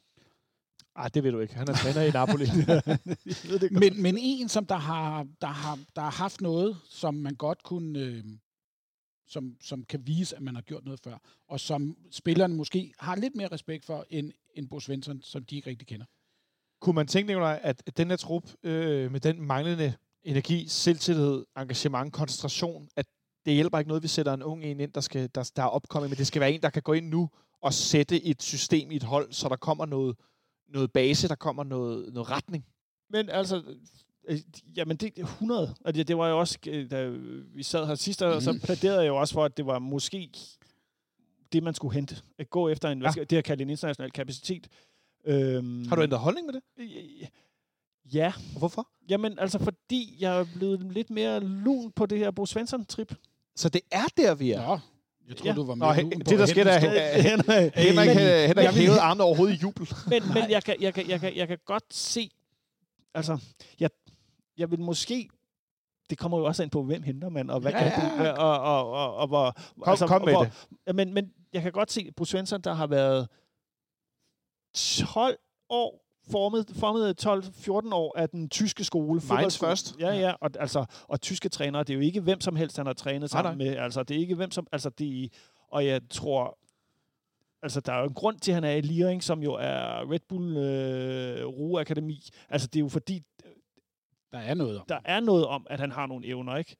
Ej, det ved du ikke. Han er træner i Napoli. Men, men en, som der har, der, har, der har haft noget, som man godt kunne... Øh, som, som kan vise, at man har gjort noget før, og som spillerne måske har lidt mere respekt for, end, end Bo Svensson, som de ikke rigtig kender. Kunne man tænke, Nicolaj, at den her trup øh, med den manglende energi, selvtillid, engagement, koncentration, at det hjælper ikke noget, vi sætter en ung en ind, der, skal, der, der er opkommet, men det skal være en, der kan gå ind nu og sætte et system i et hold, så der kommer noget, noget base, der kommer noget, noget retning. Men altså, øh, jamen det er 100. Og det, det var jo også, øh, da vi sad her sidst, og så Mhm. plæderede jeg jo også for, at det var måske det, man skulle hente. At gå efter en, ja. Ja. hvad skal, det her kaldt en international kapacitet. Øhm, Har du ændret holdning med det? Ja, Og hvorfor? jamen altså fordi jeg er blevet lidt mere lun på det her Bo Svensson-trip. Så det er der, vi er. Nå, jeg tror, Ja. du var Nå, med he- lun på det, der at der er- en Henrik, Henrik, Henrik hævede armene overhovedet i jubel. men, men jeg, kan, jeg, kan, jeg, kan, jeg, kan, godt se, altså, jeg, jeg vil måske, det kommer jo også ind på, hvem henter man, og hvad Ja, kan ja, ja. du, og, og, og, og hvor... Kom, kom med hvor, det. Ja, men, men jeg kan godt se, Bo Svensson, der har været 12 år formet, formet 12-14 år af den tyske skole. fodboldskole. først. Ja, ja, og, altså, og tyske trænere, det er jo ikke hvem som helst, han har trænet Nej, sammen med. Altså, det er ikke hvem som... Altså, det er, og jeg tror... Altså, der er jo en grund til, at han er i Liring, som jo er Red Bull øh, Rue Akademi. Altså, det er jo fordi, Der er noget om. der er noget om, at han har nogle evner, ikke?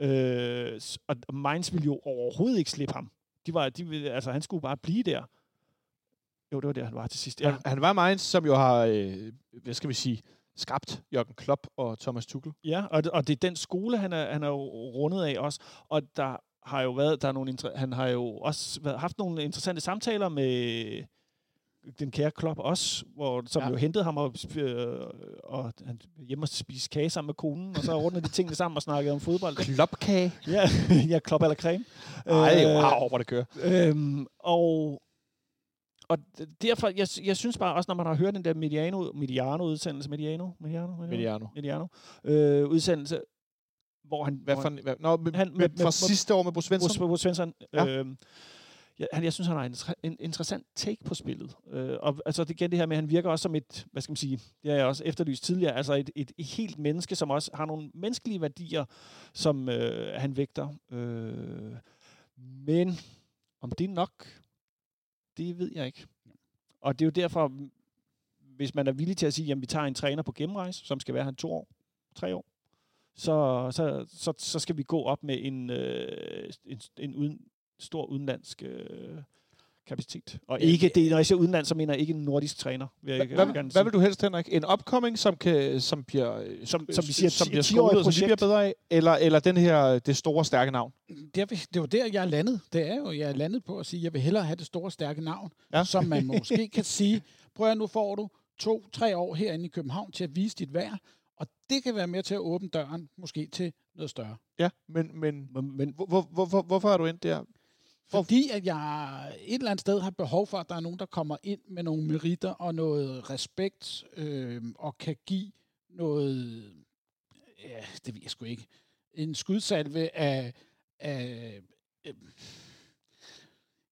Øh, og Mainz ville jo overhovedet ikke slippe ham. De var, de, ville- altså, han skulle bare blive der. Jo, det var der, han var til sidst. Ja, Han, han var Mainz, som jo har, øh, hvad skal vi sige, skabt Jørgen Klopp og Thomas Tuchel. ja og, det- og det er den skole, han er, han er jo rundet af også. Og der har jo været, der er nogle, han har jo også været, haft nogle interessante samtaler med den kære Klopp også, hvor, som Ja. jo hentede ham og, øh, og han hjemme og spise kage sammen med konen, og så rundede de tingene sammen og snakkede om fodbold. Kloppkage. ja, ja, Klopp eller creme. Ej, Øh, wow, hvor det kører. Øhm, og, og derfor, jeg, jeg synes bare også, når man har hørt den der Mediano, Mediano udsendelse, Mediano, Mediano, Mediano. Mediano øh, udsendelse, hvor han, Hvad for, hvad, nå, med, Han- med, med- fra med- sidste år med Bo Svensson? Svensson, Svensson Ja. øhm, ja, han, jeg synes, han har en, en interessant take på spillet. Øh, og altså, det igen det her med, at han virker også som et, hvad skal man sige, det har jeg også efterlyst tidligere, altså et, et, et helt menneske, som også har nogle menneskelige værdier, som øh, han vægter. Øh, men om det er nok, det ved jeg ikke. Og det er jo derfor, hvis man er villig til at sige, at vi tager en træner på gennemrejse, som skal være her to år, tre år, så, så, så, så skal vi gå op med en, øh, en, en uden, stor udenlandsk øh, kapacitet. Og ikke, det, når jeg siger udenland, så mener jeg ikke en nordisk træner. Vil jeg, Hvad, hvad, hvad vil du helst, Henrik? En upcoming, som, kan, som bliver, Som- som vi siger, som ti- bliver 10-årig skolet, som vi bliver bedre af? Eller, eller den her, det store, stærke navn? Det, er, det var der, jeg er landet. Det er jo, jeg er landet på at sige, at jeg vil hellere have det store, stærke navn, Ja. ja. som man måske kan sige, prøv at nu får du to-tre år herinde i København til at vise dit værd, og det kan være med til at åbne døren måske til noget større. Ja, men, men, Men, men hvor, hvor, hvor, hvor, hvorfor er du endt der? Fordi at jeg et eller andet sted har behov for, at der er nogen, der kommer ind med nogle meritter og noget respekt, øh, og kan give noget, ja, det ved jeg sgu ikke, en skudsalve af, af øh,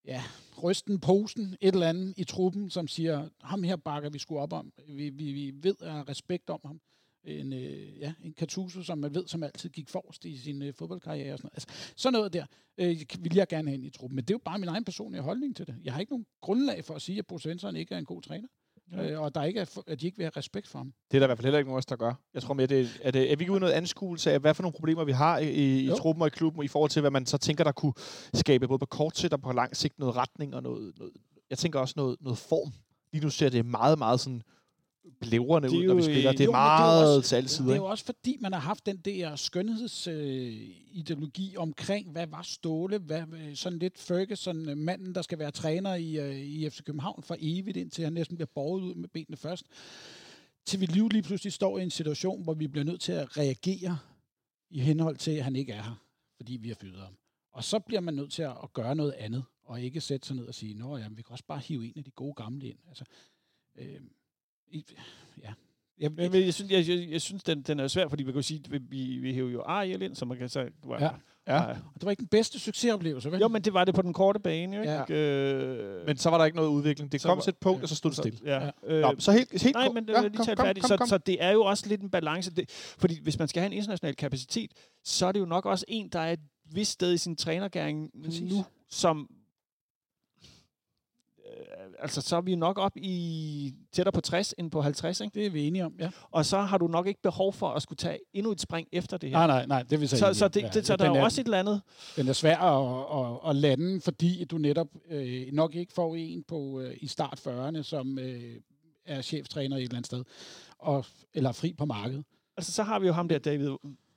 ja, rysten posen, et eller andet i truppen, som siger, ham her bakker vi sgu op om. Vi, vi, vi ved at respekt om ham. En, øh, ja, en Katuso, som man ved, som altid gik forrest i sin øh, fodboldkarriere. Og sådan, noget. altså, sådan noget der øh, vil jeg gerne have ind i truppen. Men det er jo bare min egen personlige holdning til det. Jeg har ikke nogen grundlag for at sige, at Bo Svensson ikke er en god træner. Ja. Øh, og der ikke er, at de ikke vil have respekt for ham. Det er der i hvert fald heller ikke nogen af os, der gør. Jeg tror mere, det er, det, er vi ikke ude noget anskuelse af, hvad for nogle problemer vi har i, i, i Jo. truppen og i klubben, i forhold til, hvad man så tænker, der kunne skabe både på kort sigt og på lang sigt noget retning og noget, noget jeg tænker også noget, noget form. Lige nu ser det meget, meget sådan er ud, når vi spiller. øh, Det er jo, det er meget også- til alle sider. Det er jo også fordi, man har haft den der skønhedsideologi øh, omkring, hvad var Ståle, hvad, sådan lidt Ferguson, øh, manden, der skal være træner i, øh, i FC København for evigt, indtil han næsten bliver borget ud med benene først. Til vi lige, lige pludselig står i en situation, hvor vi bliver nødt til at reagere i henhold til, at han ikke er her, fordi vi har fyret ham. Og så bliver man nødt til at, at gøre noget andet, og ikke sætte sig ned og sige, nå ja, vi kan også bare hive en af de gode gamle ind. Altså, øh, ja. Jeg, Men, men jeg synes, jeg, jeg, jeg synes den, den er svær, fordi vi kan sige, at vi, vi hæver jo Ariel ind, så man kan så... Ja. Ja. Og det var ikke den bedste succesoplevelse, vel? Jo, men det var det på den korte bane, jo, ikke? Ja. Øh, Men så var der ikke noget udvikling. Det Så kom var- til et punkt, og så stod det stille. Ja. Ja. Øh, Nå, så helt, helt Nej, men ja, ja, lige kom, kom, færdigt. kom, Så, kom. så det er jo også lidt en balance. Det, fordi hvis man skal have en international kapacitet, så er det jo nok også en, der er et vist sted i sin trænergæring nu, som... Øh, altså, så er vi nok op i tættere på 60 end på 50, ikke? Det er vi enige om, ja. Og så har du nok ikke behov for at skulle tage endnu et spring efter det her. Nej, nej, nej, det er vi så så, så, om. det, det, så der er jo også et eller andet... Den er svær at, at, at lande, fordi du netop øh, nok ikke får en på øh, i start 40'erne, som øh, er cheftræner et eller andet sted, og, eller fri på markedet. Altså, så har vi jo ham der, David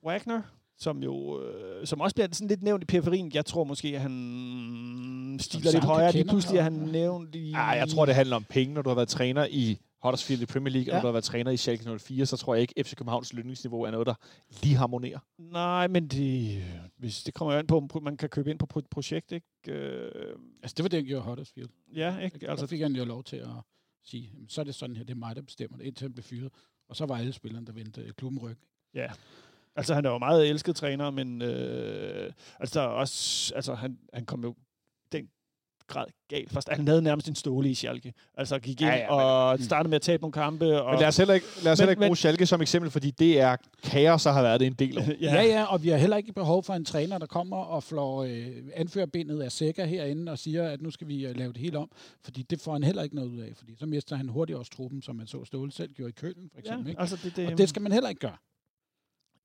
Wagner, som jo øh, som også bliver sådan lidt nævnt i periferien. Jeg tror måske, at han stiler lidt højere. Lige pludselig er han nævnt i... Ah, jeg tror, det handler om penge, når du har været træner i Huddersfield i Premier League, ja. og når du har været træner i Schalke 04, så tror jeg ikke, FC Københavns lønningsniveau er noget, der lige harmonerer. Nej, men det, hvis det kommer jo an på, om man kan købe ind på pro- projekt, ikke? Øh, Altså, det var det, han gjorde i Huddersfield. ja, ikke? Altså, så fik han jo lov til at sige, "Jamen, så er det sådan her, det er mig, der bestemmer det, indtil han blev fyret. Og så var alle spillerne, der vendte klubben ryg. ja. Altså, han er jo meget elsket træner, men øh, altså, der er også, altså, han, han kom jo den grad galt først. Han havde nærmest en ståle i Schalke. Altså, gik ind Ja, ja, men- og startede med at tabe nogle kampe. Og, Men lad os heller ikke, lad os Men- heller ikke men- bruge Schalke som eksempel, fordi det er kaos, der har været det en del år. Ja. ja, ja, og vi har heller ikke behov for en træner, der kommer og flår øh, anførerbindet af sækker herinde og siger, at nu skal vi øh, lave det hele om. Fordi det får han heller ikke noget ud af, fordi så mister han hurtigt også truppen, som man så Ståle selv gjorde i Kølen, for eksempel. ja, ikke? altså, det, det, Og det skal man heller ikke gøre.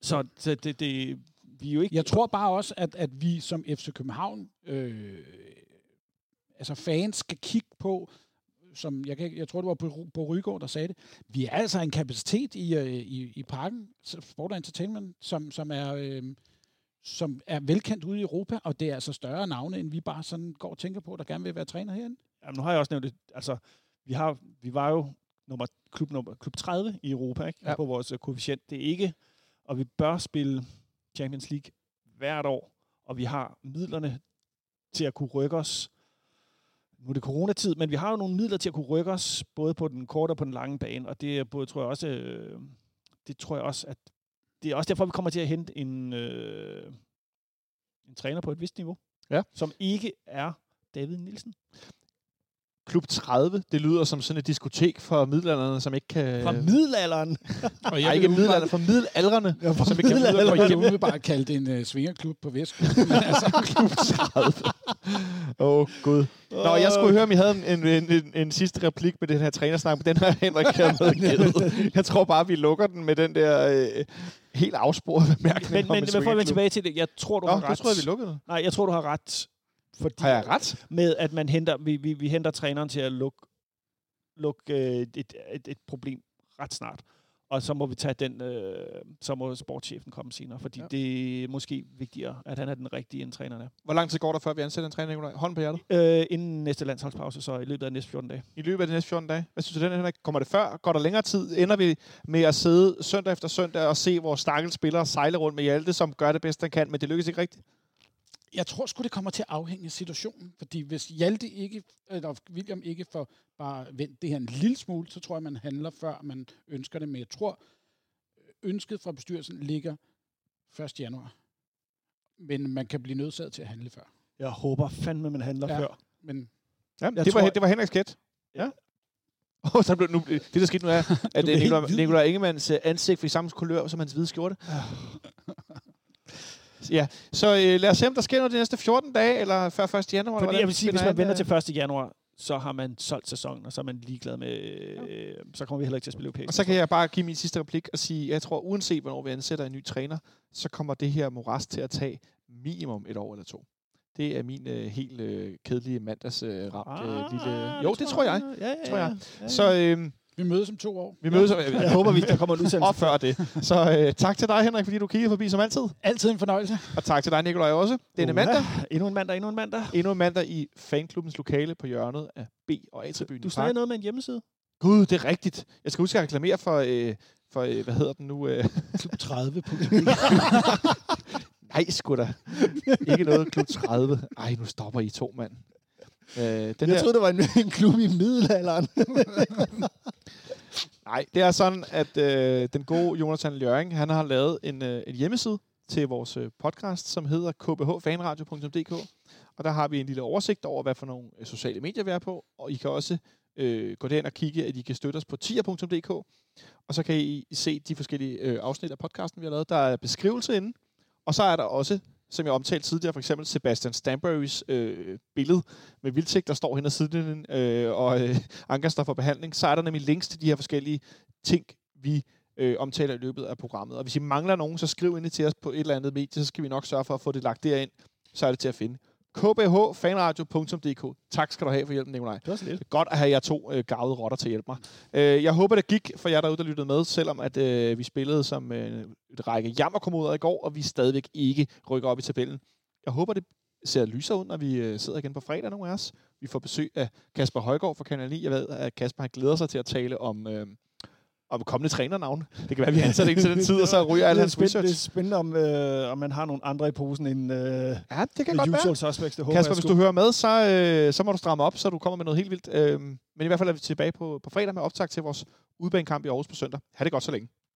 Så det, det, det, vi er jo ikke... Jeg tror bare også, at, at vi som FC København, øh, altså fans, skal kigge på, som jeg, kan, jeg tror, det var på, på Rygaard, der sagde det, vi er altså en kapacitet i, øh, i, i parken, så Sport og Entertainment, som, som er... Øh, som er velkendt ude i Europa, og det er altså større navne, end vi bare sådan går og tænker på, der gerne vil være træner herinde. Jamen, nu har jeg også nævnt det. Altså, vi, har, vi var jo nummer, klub, nummer, klub 30 i Europa ikke? Ja. På vores uh, koefficient. Det er ikke, og vi bør spille Champions League hvert år, og vi har midlerne til at kunne rykke os. Nu er det coronatid, men vi har jo nogle midler til at kunne rykke os, både på den korte og på den lange bane, og det er både, tror jeg også, øh, det tror jeg også, at det er også derfor, vi kommer til at hente en, øh, en træner på et vist niveau, Ja. som ikke er David Nielsen. Klub 30, det lyder som sådan et diskotek for middelalderne, som ikke kan... Fra middelalderen. Og Nej, ikke middelalderne, for middelaldrende. Ja, fra som ikke kan middelalderen. Og jeg vil bare kalde det en uh, svingerklub på Vestkysten. Altså, Klub 30. Åh, oh, Gud. Nå, jeg skulle høre, om I havde en, en, en, en sidste replik med den her trænersnak, men den har Henrik hermed givet. Jeg tror bare, vi lukker den med den der øh, helt afsporede bemærkning Men, men, en men for at vende tilbage til det, jeg tror, du Nå, har ret. tror jeg, vi lukkede det. Nej, jeg tror, du har ret. Fordi Har jeg ret? Med, at man henter, vi, vi, vi henter træneren til at lukke, lukke øh, et, et, et problem ret snart. Og så må vi tage den, øh, så må sportschefen komme senere, fordi Ja. det er måske vigtigere, at han er den rigtige, end træneren er. Hvor lang tid går der, før vi ansætter en træner, Nikolaj? Hånd på hjertet. Øh, inden næste landsholdspause, så i løbet af de næste 14 dage. I løbet af de næste 14 dage. Hvad synes du, den Henrik? Kommer det før? Går der længere tid? Ender vi med at sidde søndag efter søndag og se vores stakkels spillere sejle rundt med Hjalte, som gør det bedst, han kan, men det lykkes ikke rigtigt? Jeg tror sgu, det kommer til at afhænge af situationen. Fordi hvis Hjalte ikke, eller William ikke får bare vendt det her en lille smule, så tror jeg, man handler før man ønsker det. Men jeg tror, ønsket fra bestyrelsen ligger 1. januar. Men man kan blive nødsaget til at handle før. Jeg håber fandme, man handler Ja. før. Men Ja, det, var, tror- det var Henriks gæt. Ja. Oh, så blev nu, det, der skete nu er, at øh, Nikolaj. Nikolaj Ingemanns øh, ansigt fik samme kulør som hans hvide skjorte. Ja, så øh, lad os se, om der sker noget de næste 14 dage, eller før 1. januar. Fordi jeg vil sige, hvis man venter til 1. januar, så har man solgt sæsonen, og så er man ligeglad med... Øh, så kommer vi heller ikke til at spille europæisk. Og så kan jeg bare give min sidste replik og sige, jeg tror, uanset hvornår vi ansætter en ny træner, så kommer det her moras til at tage minimum et år eller to. Det er min øh, helt øh, kedelige mandags øh, ramt øh, Ah, lille... Jo, det tror jeg. Ja, ja, Tror jeg. Ja, ja. Så øh, vi mødes om to år. vi mødes... jeg håber, vi, der kommer en udsendelse. Og før det. Så øh, tak til dig, Henrik, fordi du kiggede forbi som altid. Altid en fornøjelse. Og tak til dig, Nikolaj, også. Denne Uha. mandag. Endnu en mandag, endnu en mandag. Endnu en mandag i fanklubbens lokale på hjørnet af B- og A-tribunen. Du snakker noget med en hjemmeside? Gud, det er rigtigt. Jeg skal huske at reklamere for, øh, for øh, hvad hedder den nu? Øh, Klub 30 på nej, sgu da. Ikke noget klub 30. Ej, nu stopper I to, mand. Øh, den Jeg her, troede, det var en, en klub i middelalderen. nej, det er sådan, at øh, den gode Jonathan Ljøring, han har lavet en, øh, en hjemmeside til vores øh, podcast, som hedder kbhfanradio.dk. Og der har vi en lille oversigt over, hvad for nogle øh, sociale medier vi er på. Og I kan også øh, gå derind og kigge, at I kan støtte os på tier.dk. Og så kan I se de forskellige øh, afsnit af podcasten, vi har lavet. Der er beskrivelse inde. Og så er der også, som jeg omtalte tidligere, for eksempel Sebastian Stanburys øh, billede med vildtægt, der står hen ad sidelinjen, øh, og øh, Anker står for behandling. Så er der nemlig links til de her forskellige ting, vi øh, omtaler i løbet af programmet. Og hvis I mangler nogen, så skriv ind til os på et eller andet medie, så skal vi nok sørge for at få det lagt derind. Så er det til at finde kbhfanradio.dk Tak skal du have for hjælpen, Nikolaj. Det var så lidt. Det er godt at have jer to øh, gavede rotter til at hjælpe mig. Øh, jeg håber, det gik for jer derude, der lyttede med, selvom at øh, vi spillede som øh, et række jammerkommoder i går, og vi stadigvæk ikke rykker op i tabellen. Jeg håber, det ser lysere ud, når vi øh, sidder igen på fredag, nogle af os. Vi får besøg af Kasper Højgaard fra Kanal 9. Jeg ved, at Kasper han glæder sig til at tale om, øh, om kommende trænernavne. Det kan være, at vi ansætter en til den tid, og så ryger alle hans spændende, det er spændende, om, øh, om man har nogle andre i posen end øh, Ja, det kan godt være. Usual Suspects. Det håber Kasper, hvis du hører med, så, øh, så må du stramme op, så du kommer med noget helt vildt. Øh, men i hvert fald er vi tilbage på, på fredag med optag til vores udbanekamp i Aarhus på søndag. Ha' det godt så længe.